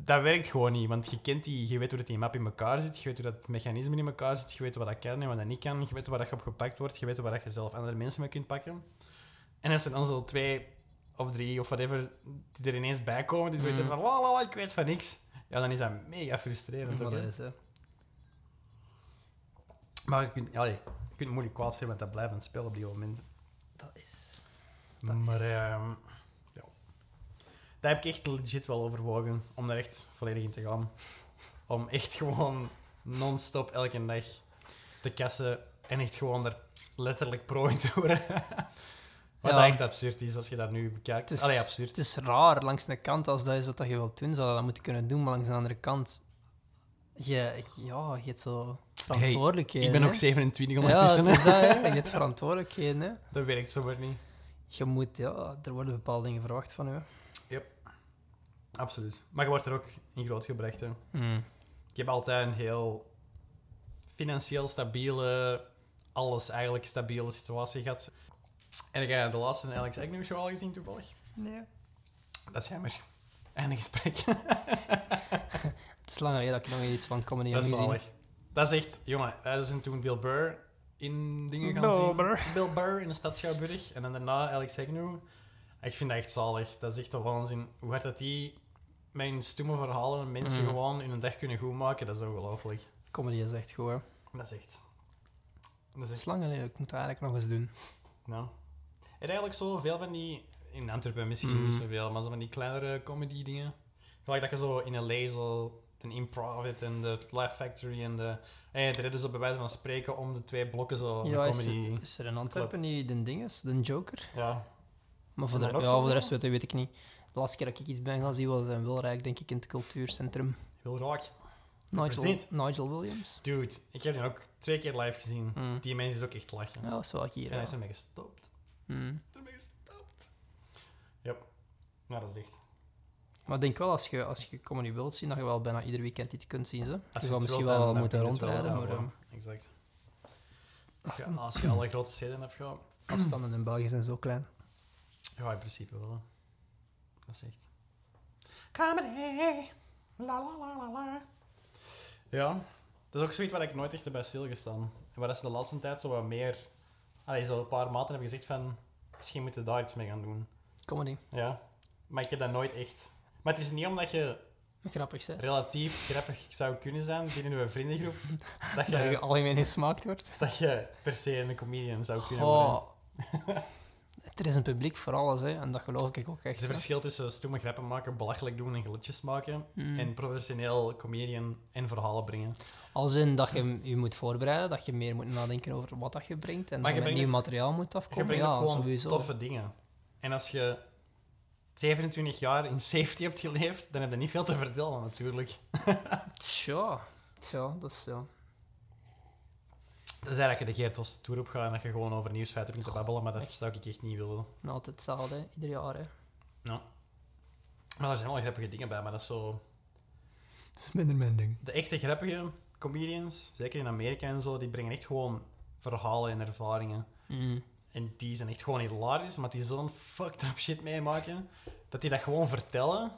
dat werkt gewoon niet, want je kent die, je weet hoe dat die map in elkaar zit, je weet hoe dat het mechanisme in elkaar zit, je weet wat dat kan en wat dat niet kan, je weet waar dat je op gepakt wordt, je weet waar dat je zelf andere mensen mee kunt pakken. En als er dan zo twee of drie of whatever die er ineens bij komen, die zoiets Mm. van la la la, ik weet van niks, ja, dan is dat mega frustrerend. Dat is, hè. Maar je kunt, allee, je kunt moeilijk kwaad zijn, want dat blijft een spel op die moment. Dat is... Dat maar is- ehm, ja. Daar heb ik echt legit wel overwogen om daar echt volledig in te gaan. Om echt gewoon non-stop elke dag te kassen en echt gewoon er letterlijk pro in te worden. Wat Ja. echt absurd is als je dat nu bekijkt. Het is, Allee, absurd. het is raar, langs de kant, als dat is wat je wilt doen, zou je dat moeten kunnen doen, maar langs de andere kant, je, ja, je hebt zo verantwoordelijkheden. ik ben ook 27 Ja, ondertussen. het is hè. dat, hè. Je hebt verantwoordelijkheden, hè. dat werkt zomaar niet. Je moet, ja, er worden bepaalde dingen verwacht van je. Absoluut. Maar je wordt er ook in groot gebracht. Hè. Mm. Ik heb altijd een heel financieel stabiele, alles eigenlijk stabiele situatie gehad. En ik heb de laatste Alex Agnew show al gezien toevallig. Nee. Dat is jammer. Einde gesprek. Het is lang geleden dat ik nog iets van comedy heb dat is gezien. zalig. Dat is echt... Jongen, wij zijn toen Bill Burr in dingen gaan Bill zien. Burr. Bill Burr in de stad Schouwburg. En dan daarna Alex Agnew. Ik vind dat echt zalig. Dat is echt een waanzin. Hoe hard dat die mijn stomme verhalen mensen Mm. gewoon hun dag kunnen goedmaken, dat is ongelooflijk. Comedy is echt goed, hè. Dat is echt... Dat is Het echt... is lang geleden. Ik moet dat eigenlijk nog eens doen. Nou. Er eigenlijk zo veel van die... In Antwerpen misschien Mm. niet zoveel, maar zo van die kleinere comedy dingen. Gelijk dat je zo in L.A. zo een improv en de Laugh Factory en de... Hey, er is zo bij wijze van spreken om de twee blokken zo Ja, een is, er- is er in Antwerpen niet de dinges, de Joker? Ja. Maar voor de, ja, voor de rest weet, weet ik niet. De laatste keer dat ik iets ben gaan zien was in Wilrijk, denk ik, in het cultuurcentrum. Raak. Nigel. Nigel Williams. Dude, ik heb die ook twee keer live gezien. Mm. Die mensen is ook echt lachen. Ja, dat is wel hier. en hij Ja. is ermee gestopt. Mm. Ermee gestopt. Yep. Nou, dat is echt... Maar ik denk wel, als je, als je comedy wilt zien, dat je wel bijna ieder weekend iets kunt zien. Als je het misschien wilt, wel dan- moeten het wel, rondrijden, ja, ehm, Exact. Als je alle grote steden hebt gehad, afstanden in België zijn zo klein. Ja, in principe wel. hè. Dat is echt. Comedy. La la la la la. Ja, dat is ook zoiets waar ik nooit echt heb bij stilgestaan. En waar dat ze de laatste tijd zo wat meer. Allee, zo een paar maanden hebben gezegd van. Misschien moeten we daar iets mee gaan doen. Comedy. Ja, maar ik heb dat nooit echt. Maar het is niet omdat je Grappig, relatief grappig zou kunnen zijn binnen uw vriendengroep, dat Dat je je, algemeen gesmaakt wordt. dat je per se een comedian zou kunnen worden. Oh. er is een publiek voor alles, hè. En dat geloof ik ook echt. is een hè. verschil tussen stomme grappen maken, belachelijk doen en glitjes maken. Mm. En professioneel comedian en verhalen brengen. Als in dat je je moet voorbereiden, dat je meer moet nadenken over wat dat je brengt en dat je je met brengt nieuw materiaal moet Je afkomen. brengt ook Ja, gewoon sowieso. toffe dingen. En als je 27 jaar in safety hebt geleefd, dan heb je niet veel te vertellen natuurlijk. Tja, tja, dat is ja. Dat is eigenlijk dat je de Geert Os Tour op gaat en dat je gewoon over nieuwsfeiten te babbelen, maar dat echt. zou ik echt niet willen. Nou, Altijd hetzelfde, ieder jaar. Hè. Maar er zijn wel grappige dingen bij, maar dat is zo... Dat is minder mijn ding. De echte grappige comedians, zeker in Amerika en zo, die brengen echt gewoon verhalen en ervaringen. Mm. En die zijn echt gewoon hilarisch, maar die zo'n fucked up shit meemaken, dat die dat gewoon vertellen.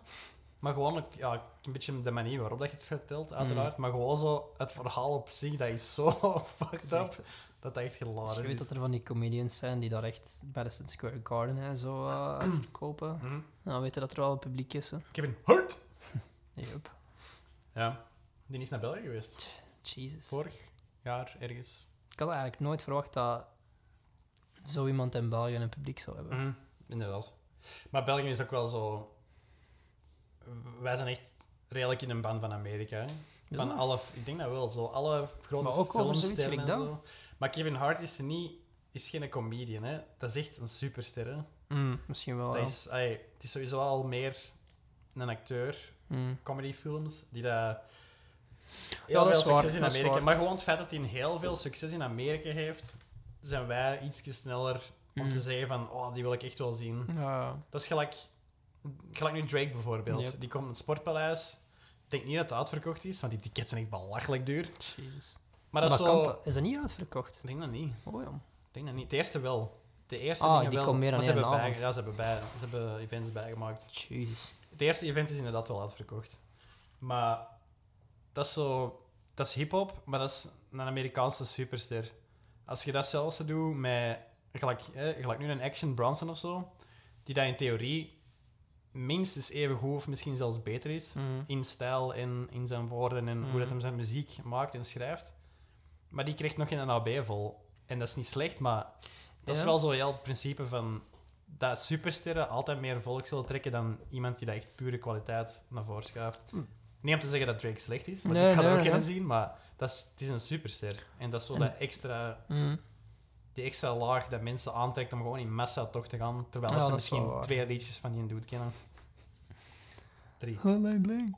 Maar gewoon ook, ja, een beetje de manier waarop dat je het vertelt, uiteraard. Maar gewoon zo, het verhaal op zich, dat is zo fucked is up, dat dat echt hilarisch Als je weet dat er van die comedians zijn die daar echt Madison Square Garden en zo eh, verkopen, dan weet je dat er wel een publiek is. Hè. Kevin Hart! Yup. Ja, die is naar België geweest. Jesus. Vorig jaar ergens. Ik had eigenlijk nooit verwacht dat zo iemand in België een publiek zou hebben. Mhm, Inderdaad. Maar België is ook wel zo... Wij zijn echt redelijk in een ban van Amerika. Hè? Van dat? alle, ik denk dat wel, zo alle grote Maar ook filmsterren en zo. Maar Kevin Hart is niet, is geen comedian, hè. Dat is echt een superster, hè. Mm, misschien wel. Dat ja. is, ai, het is sowieso al meer een acteur, Mm. comedyfilms, die dat heel dat veel is waar, succes in Amerika... Maar gewoon het feit dat hij heel veel succes in Amerika heeft, zijn wij iets sneller om Mm. te zeggen van, oh, die wil ik echt wel zien. Ja. Dat is gelijk, gelijk nu Drake bijvoorbeeld. Yep. Die komt in het Sportpaleis. Ik denk niet dat het uitverkocht is, want die tickets zijn echt belachelijk duur. Jesus. Maar dat is Maar zo... kan dat- is dat niet uitverkocht? Ik denk dat niet. Oh ja. Ik denk dat niet. De eerste wel. De eerste Ah, die wel. komt meer dan één bij, avond. Ja, ze hebben, bij, ze hebben events bijgemaakt. Jesus. Het eerste event is inderdaad wel uitverkocht. Maar dat is zo... Dat is hip-hop, maar dat is een Amerikaanse superster. Als je dat zelfs doet met... Gelijk, gelijk nu een Action Bronson of zo, die dat in theorie minstens even goed of misschien zelfs beter is Mm. in stijl en in zijn woorden en hoe Mhm. dat hem zijn muziek maakt en schrijft. Maar die krijgt nog geen AB vol. En dat is niet slecht, maar dat is wel zo heel het principe van dat supersterren altijd meer volk zullen trekken dan iemand die dat echt pure kwaliteit naar voren schuift. Hm. Niet om te zeggen dat Drake slecht is, want Nee, ik ga er nee, ook geen nee. zien, maar dat is, het is een superster. En dat is zo En- dat extra, Mm. die extra laag dat mensen aantrekt om gewoon in massa toch te gaan, terwijl Ja, ze misschien twee liedjes van die dude kennen. Drie. Alleen bling.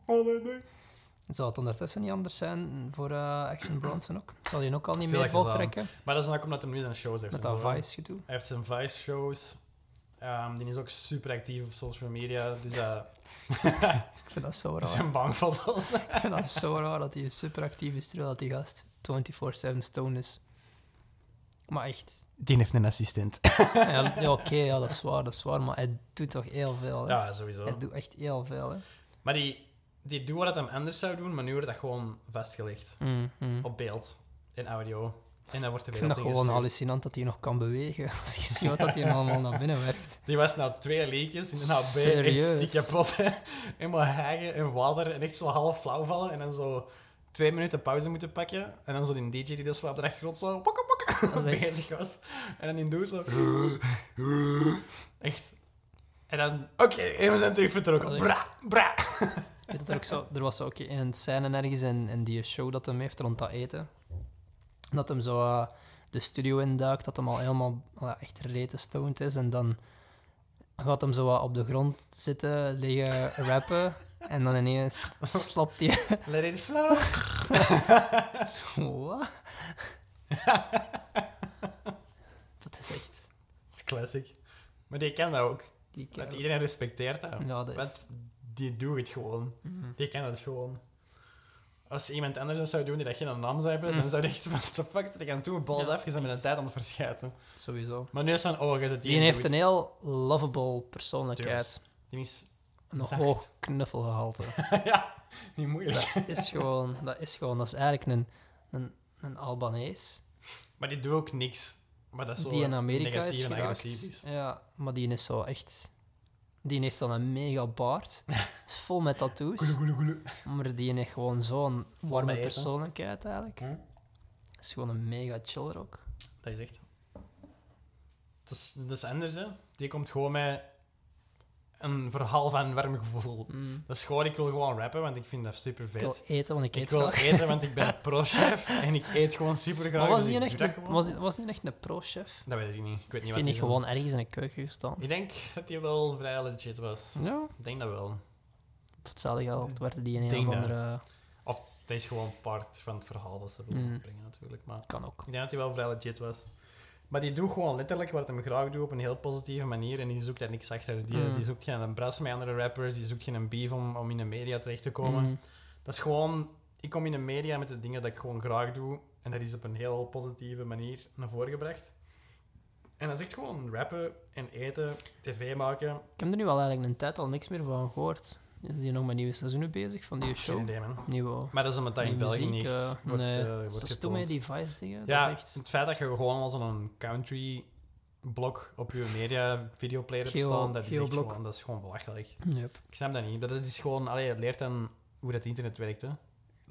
Zou het ondertussen niet anders zijn voor eh, Action Bronson ook? Zal hij ook al niet meer even volk aan. trekken? Maar dat is dan ook omdat hij nu zijn shows heeft. Met dat zo, hè. Vice gedoe? Hij heeft zijn Vice-shows. Ehm, die is ook super actief op social media. Dus dat Ik vind dat zo raar. zijn bankfoto's. Ik vind dat zo raar dat hij super actief is terwijl dat die gast 24-7 stone is. Maar echt. Die heeft een assistent. Ja, ja, oké, ja, dat is waar, dat is waar. Maar hij doet toch heel veel. Hè? ja, sowieso. Hij doet echt heel veel. Hè? Maar die, die doet wat hij anders zou doen, maar nu wordt dat gewoon vastgelegd. Mm, mm. Op beeld. In audio. En dan wordt de Ik vind dat gewoon hallucinant dat hij nog kan bewegen. Als je ziet wat dat hij allemaal naar binnen werkt. Die was nou twee leekjes in de AB, Serieus? echt stik kapot. hè. Helemaal hijgen en water en echt zo half flauw vallen. En dan zo twee minuten pauze moeten pakken. En dan zo die DJ die dus op de achtergrond zo pokken pokken echt- bezig was. En dan in doe zo... Echt. En dan... Oké, en we zijn terug vertrokken. Bra, bra. Dat er, ook zo, er was ook een scène ergens in, in die show dat hem heeft rond dat eten. Dat hem zo eh, de studio induikt, dat hem al helemaal eh, echt rete stoned is. En dan gaat hem zo wat op de grond zitten, liggen rappen. En dan ineens slapt hij Let it flow. zo, wat? dat is echt... Dat is classic. Maar die kan dat ook. Die Want kerel. iedereen respecteert dat. Ja, dat is... Want die doet het gewoon. Mhm. Die kan het gewoon. Als iemand anders dat zou doen die dat geen naam zou hebben, Mm. dan zou je echt van, what the fuck zit ik aan het doen? Bal Ja. bent met een tijd aan het verschijten. Sowieso. Maar nu is het van, oh, je zit Die heeft een heel lovable persoonlijkheid. Die is... Een zacht. hoog knuffelgehalte. ja, niet moeilijk. Dat is gewoon, dat is gewoon, dat is eigenlijk een, een, een Albanees Maar die doet ook niks. Maar dat is zo die in Amerika negatief is en geraakt. agressief is. Ja, maar die is zo echt... Die heeft dan een mega baard. is vol met tattoos. Maar die heeft gewoon zo'n warme persoonlijkheid eigenlijk. Hm? is gewoon een mega chiller ook. Dat is echt... Dat is, dat is anders, hè. Die komt gewoon met een verhaal van warm gevoel. Mm. Dat is gewoon, ik wil gewoon rappen, want ik vind dat super Ik wil vet. eten, want ik eet Ik wil graag. eten, want ik ben pro-chef en ik eet gewoon super graag. Maar was dus die ik echt een, was, was echt een pro-chef? Dat weet ik niet. Ik weet niet Heeft wat hij niet gewoon ergens in een keuken gestaan? Ik denk dat hij wel vrij legit was. Ja. Ik denk dat wel. Voor hetzelfde geld werd die in een of andere... Of dat is gewoon part van het verhaal dat ze willen Mm. brengen, natuurlijk. Maar Kan ook. ik denk dat hij wel vrij legit was. Maar die doet gewoon letterlijk wat hij graag doet op een heel positieve manier. En die zoekt daar niks achter. Die, Mm. die zoekt geen bras met andere rappers. Die zoekt geen beef om, om in de media terecht te komen. Mm. Dat is gewoon... Ik kom in de media met de dingen dat ik gewoon graag doe. En dat is op een heel positieve manier naar voren gebracht. En dat is echt gewoon rappen en eten, tv maken. Ik heb er nu al eigenlijk een tijd al niks meer van gehoord. Is die nog met nieuwe seizoenen bezig van die Geen show? idee, man. Maar dat is omdat dat in België niet wordt, nee, eh, wordt dat is toen met die Vice-dingen. Ja, echt... het feit dat je gewoon al zo'n country blok op je media videoplayer hebt staan, dat is, echt gewoon, dat is gewoon belachelijk. Yep. Ik snap dat niet. Dat is gewoon, allee, het leert dan hoe dat internet werkt. Hè.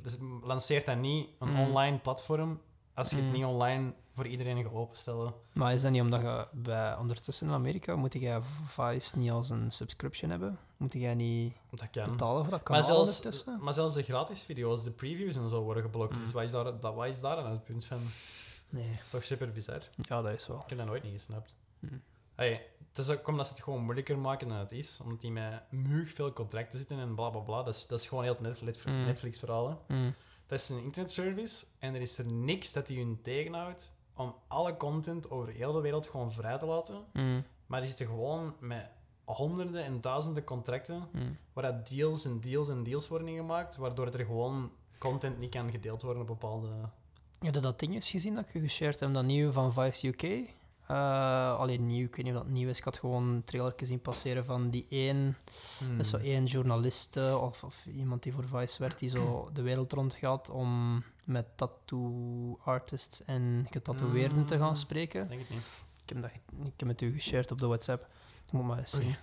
Dus lanceert dan niet een Mm. online platform als je het Mm. niet online voor iedereen openstellen. Maar is dat niet omdat je bij ondertussen in Amerika moet jij Vice niet als een subscription hebben? Moet jij niet Dat betalen voor dat Maar kanaal zelfs, ondertussen? maar zelfs de gratis video's, de previews en zo worden geblokt. Mm. Dus wat is, daar, dat, wat is daar dan het punt van? Nee. Dat is toch super bizar? Ja, dat is wel. Ik heb dat nooit niet gesnapt. Mm. Hey, het is ook omdat ze het gewoon moeilijker maken dan het is. Omdat die met muug veel contracten zitten en bla bla bla. Dat is, dat is gewoon heel Netflix, Mm. Netflix verhaal. hè. Mm. Dat is een internetservice en er is er niks dat die hun tegenhoudt om alle content over heel de wereld gewoon vrij te laten. Mm. Maar die zitten gewoon met honderden en duizenden contracten Mm. waar deals en deals en deals worden ingemaakt, waardoor er gewoon content niet kan gedeeld worden op bepaalde... Heb je dat ding eens gezien dat ik je geshared heb, dat nieuwe van Vice UK? Eh alleen nieuw, ik weet niet of dat nieuw is. Ik had gewoon een trailer zien passeren van die één, Hmm. zo één journalist eh, of, of iemand die voor Vice werkt, die zo de wereld rond gaat om met tattoo artists en getatoeëerden te gaan Mm. spreken. Denk het niet. Ik heb, dat, ik heb het u geshared op de WhatsApp. Ik moet maar eens zien.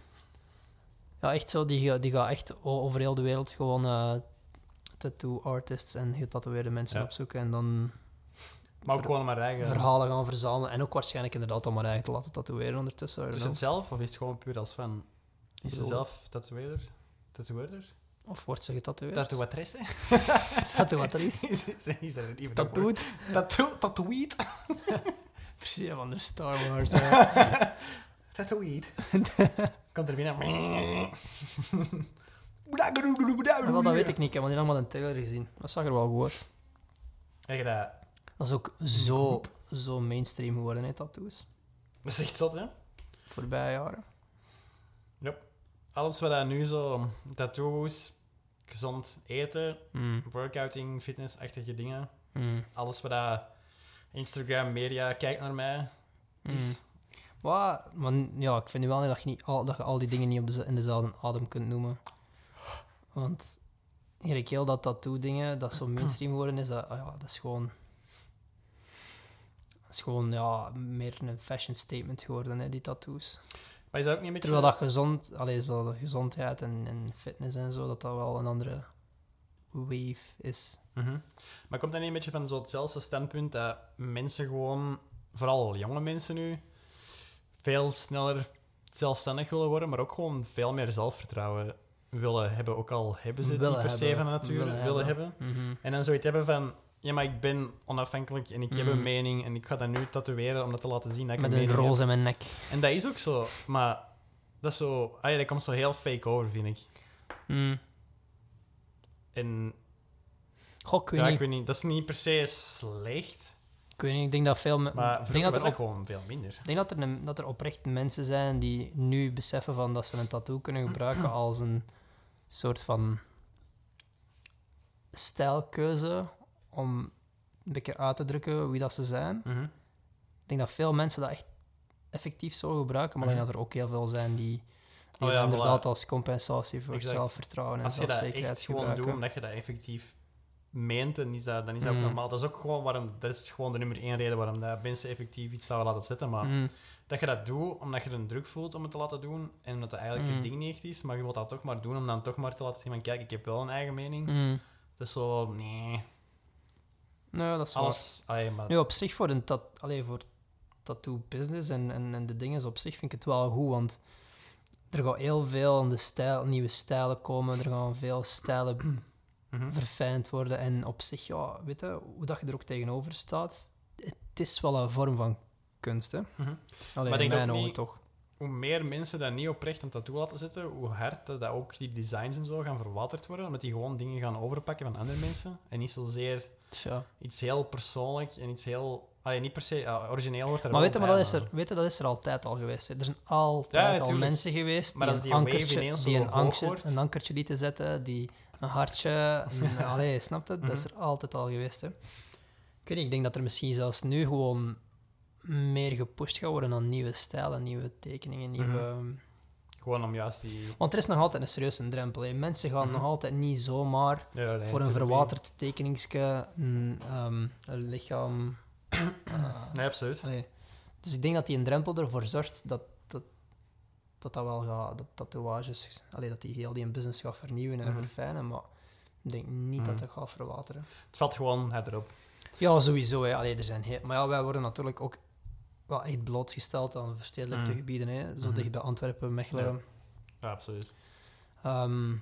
Ja, echt zo. Die, die gaat echt over heel de wereld gewoon eh, tattoo artists en getatoeëerde mensen Ja. opzoeken. En dan Maar ook gewoon maar eigen... verhalen gaan verzamelen. En ook waarschijnlijk inderdaad al maar eigenlijk te laten tatoeëren ondertussen. Is het zelf of is het gewoon puur als fan? Is ze zelf tatoeëerder? Tatoeëerder? Of wordt ze getatoeëerd? Tatoeatresse? Tatoeatrice. is, is, er even Tattooed. Tattoo, tattooed. Precies, van de Star Wars. Tattooed. Komt er binnen. Dat weet ik niet. Ik heb nog niet allemaal een trailer gezien. Dat zag er wel goed uit. Heb je dat? Dat is ook zo, zo mainstream geworden, hè, tattoos. Dat is echt zot, hè? Voorbije jaren. Alles wat dat nu zo... Tattoos, gezond eten, Mm, workouting, fitnessachtige dingen. mm. Alles wat dat Instagram, media, kijk naar mij. Is- Mm. Wat, maar ja, ik vind nu wel niet dat je, niet al, dat je al die dingen niet op de, in dezelfde adem kunt noemen. Want eigenlijk heel dat tattoo-dingen, dat zo mainstream geworden is, dat, ah ja, dat is gewoon... Dat is gewoon ja, meer een fashion statement geworden, hè, die tattoos. Maar is dat ook niet een beetje... Terwijl dat gezond, allee, zo, de gezondheid en, en fitness en zo, dat dat wel een andere wave is. Mhm. Maar komt dat niet een beetje van zo hetzelfde standpunt dat mensen gewoon, vooral jonge mensen nu, veel sneller zelfstandig willen worden, maar ook gewoon veel meer zelfvertrouwen willen hebben, ook al hebben ze het niet per se hebben. van nature Willen willen, hebben. Mhm. En dan zoiets hebben van, ja, maar ik ben onafhankelijk en ik heb een mening en ik ga dat nu tatoeëren om dat te laten zien dat ik Met een roze in mijn nek. En dat is ook zo, maar dat is zo, ah ja, dat komt zo heel fake over, vind ik. Mm. En Goh, ik weet ja, niet. ik weet niet, dat is niet per se slecht, Ik weet niet, ik denk dat veel... maar ik denk dat er, op- gewoon veel minder. ik denk dat er, een- dat er oprecht mensen zijn die nu beseffen van dat ze een tattoo kunnen gebruiken als een soort van stijlkeuze om een beetje uit te drukken wie dat ze zijn. Mhm. Ik denk dat veel mensen dat echt effectief zo gebruiken, maar ik denk Mhm. dat er ook heel veel zijn die, die Oh ja, inderdaad voilà. als compensatie voor Exact. zelfvertrouwen en Als je dat echt gewoon gebruiken. doet, omdat je dat effectief meent, dan is dat, dan is dat ook Mm. normaal. Dat is ook gewoon waarom, dat is gewoon de nummer één reden waarom dat mensen effectief iets zouden laten zetten. Maar Mm. dat je dat doet omdat je een druk voelt om het te laten doen en omdat het eigenlijk Mm. een ding niet echt is, maar je wilt dat toch maar doen om dan toch maar te laten zien van kijk, ik heb wel een eigen mening. Mm. Dat is zo, nee, Nou, dat is alles... Allee, maar, Nu, op zich voor een tat allee, voor tattoo business en, en, en de dingen op zich vind ik het wel goed, want er gaat heel veel aan de stijl, nieuwe stijlen komen, er gaan veel stijlen Mhm. verfijnd worden en op zich, ja, weet je, hoe dat je er ook tegenover staat, het is wel een vorm van kunst, hè? Mhm. Alleen Maar in mijn ogen niet- toch. Hoe meer mensen dat niet oprecht een tattoo laten zetten, hoe hard dat dat ook die designs en zo gaan verwaterd worden, omdat die gewoon dingen gaan overpakken van andere mensen en niet zozeer Tja. iets heel persoonlijk en iets heel... Allee, niet per se... origineel wordt er Maar wel weet je, maar dat is, er, weet je, dat is er altijd al geweest. Hè. Er zijn altijd Ja, al mensen geweest Maar die, als een, die ankertje, die een, ankertje, een ankertje lieten zetten, die een hartje... een- allee, snap je? Dat is Mhm. er altijd al geweest. Hè. Ik weet niet, ik denk dat er misschien zelfs nu gewoon meer gepusht gaat worden aan nieuwe stijlen, nieuwe tekeningen, Mhm. nieuwe... Gewoon om juist die... Want er is nog altijd een serieuze drempel. Hè. Mensen gaan Mhm. nog altijd niet zomaar Ja, nee, voor een verwaterd tekeningske een, ehm, een lichaam... eh. Nee, absoluut. Allee, dus ik denk dat die een drempel ervoor zorgt dat dat, dat, dat wel gaat, dat tatoeages, allee, dat die heel die business gaat vernieuwen en Mhm. verfijnen, maar ik denk niet Mhm. dat dat gaat verwateren. Het valt gewoon erop. Ja, sowieso. Hè. Allee, er zijn heel, maar ja, wij worden natuurlijk ook wel echt blootgesteld aan verstedelijkte Mhm. gebieden, hè. zo Mhm. dicht bij Antwerpen, Mechelen. Ja, absoluut. Ehm,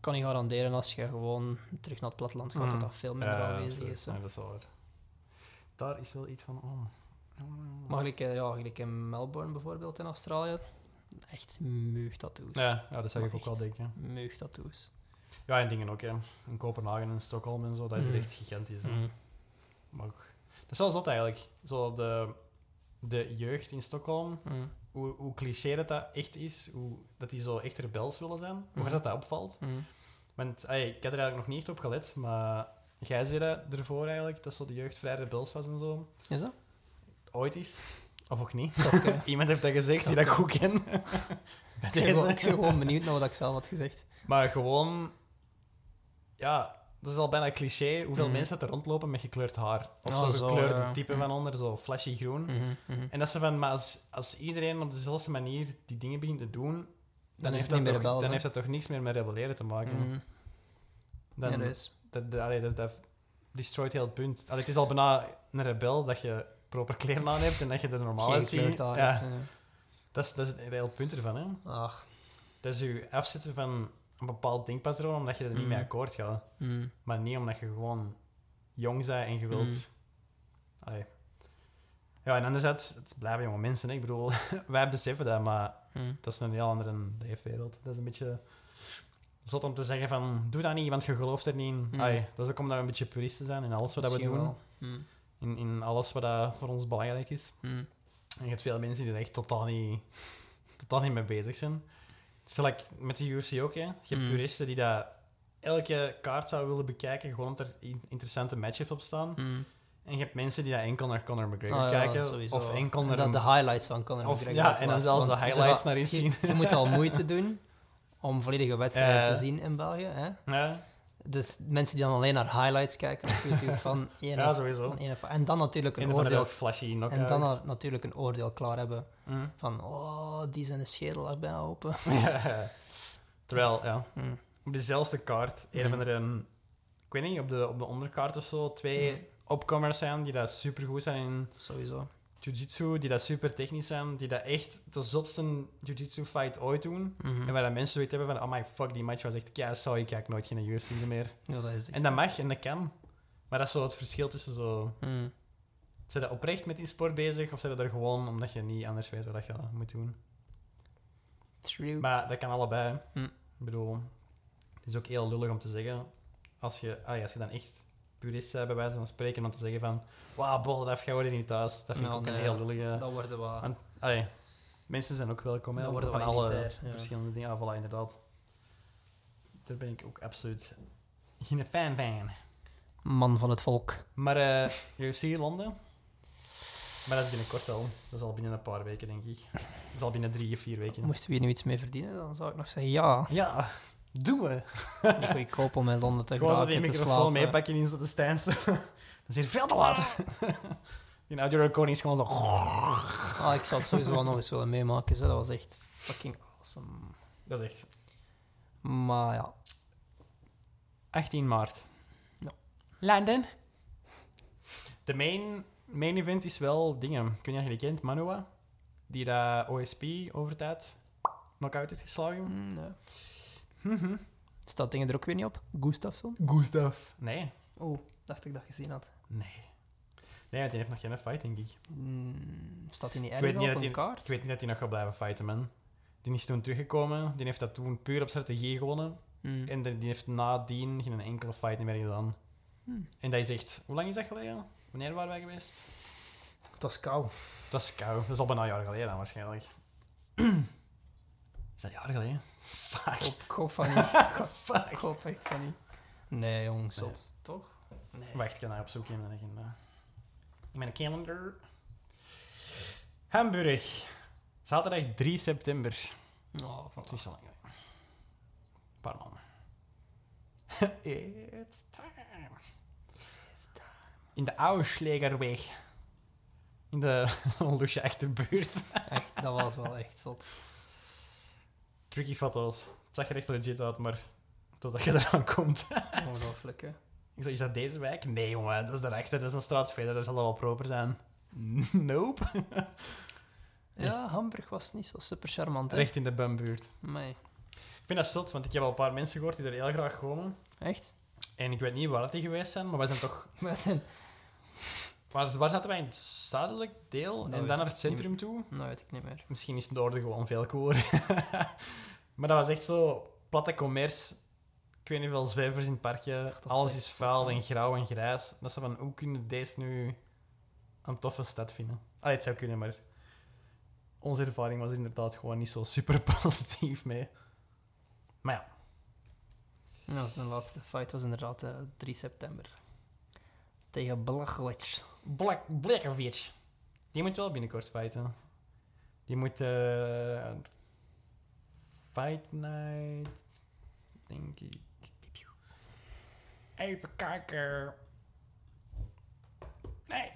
kan je garanderen als je gewoon terug naar het platteland gaat, dat dat veel minder Ja, aanwezig is. hè. Nee, dat is wel waar. Daar is wel iets van... Oh. Maar gelijk, eh, ja, gelijk in Melbourne bijvoorbeeld in Australië, echt meug tattoos. Ja, ja, dat zou ik Maar ook wel. Meug tattoos. Ja, en dingen ook, hè. In Kopenhagen en Stockholm en zo, dat is Mhm. echt gigantisch. Maar ook... Dat is wel zot eigenlijk. Zo de, de jeugd in Stockholm, Mm. hoe, hoe cliché dat, dat echt is, hoe, dat die zo echt rebels willen zijn, hoe Mhm. hard dat, dat opvalt. Mm. Want ik had er eigenlijk nog niet echt op gelet, maar jij zei dat ervoor eigenlijk, dat zo de jeugd vrij rebels was en zo. Is dat? Ooit is. Of ook niet. Iemand heeft dat gezegd die dat ik goed ken. Ik ben gewoon- ik ben gewoon benieuwd naar wat ik zelf had gezegd. Maar gewoon... Ja, dat is al bijna cliché hoeveel Mhm. mensen dat er rondlopen met gekleurd haar. Of Ja, zo zo, gekleurde ja. type van onder, zo flashy groen. Mhm, mhm. En dat ze van, maar als, als iedereen op dezelfde manier die dingen begint te doen, dan, heeft, dat toch, dan heeft dat toch niks meer met rebelleren te maken. Mhm. Dan, Ja, dat is. dat, dat, allee, dat, dat destroyt heel het punt. Allee, het is al bijna een rebel dat je proper kleren aan hebt en dat je er normaal uitziet. ja. dat is, dat is het hele punt ervan. Hè. Ach. Dat is je afzetten van een bepaald denkpatroon omdat je er niet mee akkoord gaat. Mhm. Maar niet omdat je gewoon jong bent en je wilt... Allee. Ja, en anderzijds, het blijven jonge mensen. Hè. Ik bedoel, wij beseffen dat, maar dat is een heel andere leefwereld. Dat is een beetje zot om te zeggen van, doe dat niet, want je gelooft er niet in. Allee, dat is ook omdat we een beetje puristen zijn in alles wat we doen. In, in alles wat dat voor ons belangrijk is. En je hebt veel mensen die er echt totaal niet, totaal niet mee bezig zijn. Gelijk met de UFC ook, hè. Je hebt Mm. puristen die dat elke kaart zouden willen bekijken, gewoon omdat er in- interessante matchups op staan. Mhm. En je hebt mensen die dat enkel naar Conor McGregor Ah, kijken. Of enkel En naar... dat een- de highlights van Conor Of- McGregor ja, en dan zelfs de highlights naar eens je- zien. Je moet al moeite doen om volledige wedstrijden te zien in België. Hè? Ja, Dus mensen die dan alleen naar highlights kijken op YouTube van één ja of- sowieso. van één of- En dan natuurlijk En een de oordeel, flashy en knockouts. dan na- natuurlijk een oordeel klaar hebben Mhm. van oh, die zijn de schedel lag bijna open. Terwijl, ja, Mm. op dezelfde kaart, een Mhm. van de, ik weet niet, op de, op de onderkaart of zo, twee Mhm. opkomers zijn die dat super goed zijn in Sowieso. jiu-jitsu, die dat super technisch zijn, die dat echt de zotste jiu-jitsu fight ooit doen. En waar dat mensen zoiets hebben van, oh my fuck, die match was echt kei saai, ik kijk nooit geen UFC meer. Ja, dat is. En dat mag en dat kan. Maar dat is zo het verschil tussen zo... Mm. Zijn je oprecht met die sport bezig of zijn je er gewoon omdat je niet anders weet wat je moet doen? True. Maar dat kan allebei. Hm. Ik bedoel, het is ook heel lullig om te zeggen, als je, ah ja, als je dan echt purist bent, bij wijze van spreken, om te zeggen van, wauw, bolderaf, ga worden niet thuis. Dat vind ik Nou, ook een heel lullige... dat worden we... En- Allee, mensen zijn ook welkom, hè, Dan worden van alle ja. verschillende dingen. Ja, voilà, inderdaad. Daar ben ik ook absoluut geen fan van. Man van het volk. Maar eh UFC Londen? Maar dat is binnenkort al. Dat is al binnen een paar weken, denk ik. Dat is al binnen drie of vier weken. Moesten we hier nu iets mee verdienen, dan zou ik nog zeggen ja. Ja, doen we. Niet goedkoop om in Londen te Gewoon zo die microfoon meepakken in zo te Stijnse. Dat is hier veel te laat. Die audio recording is gewoon zo... Ah, ik zou het sowieso wel nog eens willen meemaken. Zo. Dat was echt fucking awesome. Dat is echt... Maar ja, 18 maart. Ja. London. De main, main event is wel dingen. Kun je die kent? Manua. Die dat OSP over tijd knock-out heeft geslagen. mm, nee. Mhm. staat dingen er ook weer niet op. Gustafsson? Gustav. Nee. Oh, dacht ik dat gezien had. Nee. Nee, want die heeft nog geen fight, denk ik. Mm, staat hij niet Ik weet ergens niet op dat een hij- kaart? Ik weet niet dat hij nog gaat blijven fighten, man. Die is toen teruggekomen. Die heeft dat toen puur op strategie gewonnen. Mm. En die heeft nadien geen enkele fight meer gedaan. Hmm. En dat is echt... Hoe lang is dat geleden? Wanneer waren wij geweest? Het was kou. Dat is kou. Dat is al bijna een jaar geleden dan, waarschijnlijk. is dat een jaar geleden? Fuck. Ik hoop van niet. Fuck. Echt van niet. Nee, jong, zot. Toch? Nee. Wacht, ik ga naar opzoeken in mijn agenda. In mijn calendar. Hamburg. Zaterdag 3 september. Oh, van Het is zo lang geleden. Een paar maanden. It's time. In de Ausschlägerweg. In de lusje achterbuurt. Echt, dat was wel echt zot. Tricky foto's. Het zag er echt legit uit, maar totdat je eraan komt. Ongelooflijk, hè? Ik zei, is dat deze wijk? Nee, jongen, dat is daarachter. Dat is een straat verder. Dat zal wel proper zijn. Nope. Ja, Hamburg was niet zo super charmant, hè? Recht in de bumbuurt. Nee. Ik vind dat zot, want ik heb al een paar mensen gehoord die er heel graag komen. Echt? En ik weet niet waar die geweest zijn, maar wij zijn toch... We zijn... Waar, waar zaten wij? In het zuidelijk deel? Dat en dan naar het centrum toe? Nou, weet ik niet meer. Misschien is het noorden gewoon veel cooler. maar dat was echt zo platte commerce. Ik weet niet veel zwervers in het parkje. dat Alles is vuil en grauw en grijs. Dat ze van, hoe kunnen deze nu een toffe stad vinden? Allee, het zou kunnen, maar onze ervaring was inderdaad gewoon niet zo super positief mee. Maar ja, Ja, de laatste fight was inderdaad eh, 3 september. Tegen Blachowicz. Black, Blakovic. Die moet wel binnenkort fighten. Die moet eh, Fight Night, denk ik. Even kijken. Nee,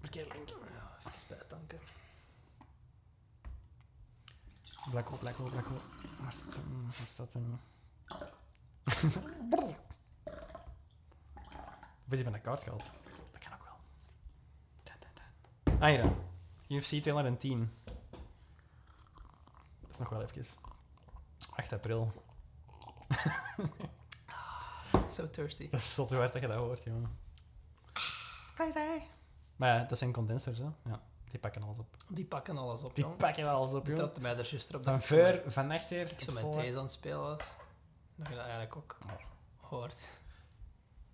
verkeerd link. Even bijtanken. Black hole, black hole, black hole. Waar staat hem? Waar staat hem? Is hij van de kaart gehaald? Dat kan ook wel. Da, da, da. Ah, dan. UFC 210. Dat is nog wel even. 8 april. So thirsty. Dat is zot hoe hard dat je dat hoort, jongen. Crazy. Maar ja, dat zijn condensers, hè. Ja, die pakken alles op. Die pakken alles op, Die pakken alles op, Ik jongen. trapte mij er juist op Van dat ik zo met- van achter. ik zo met deze aan het spelen was. Dat je dat eigenlijk ook hoort.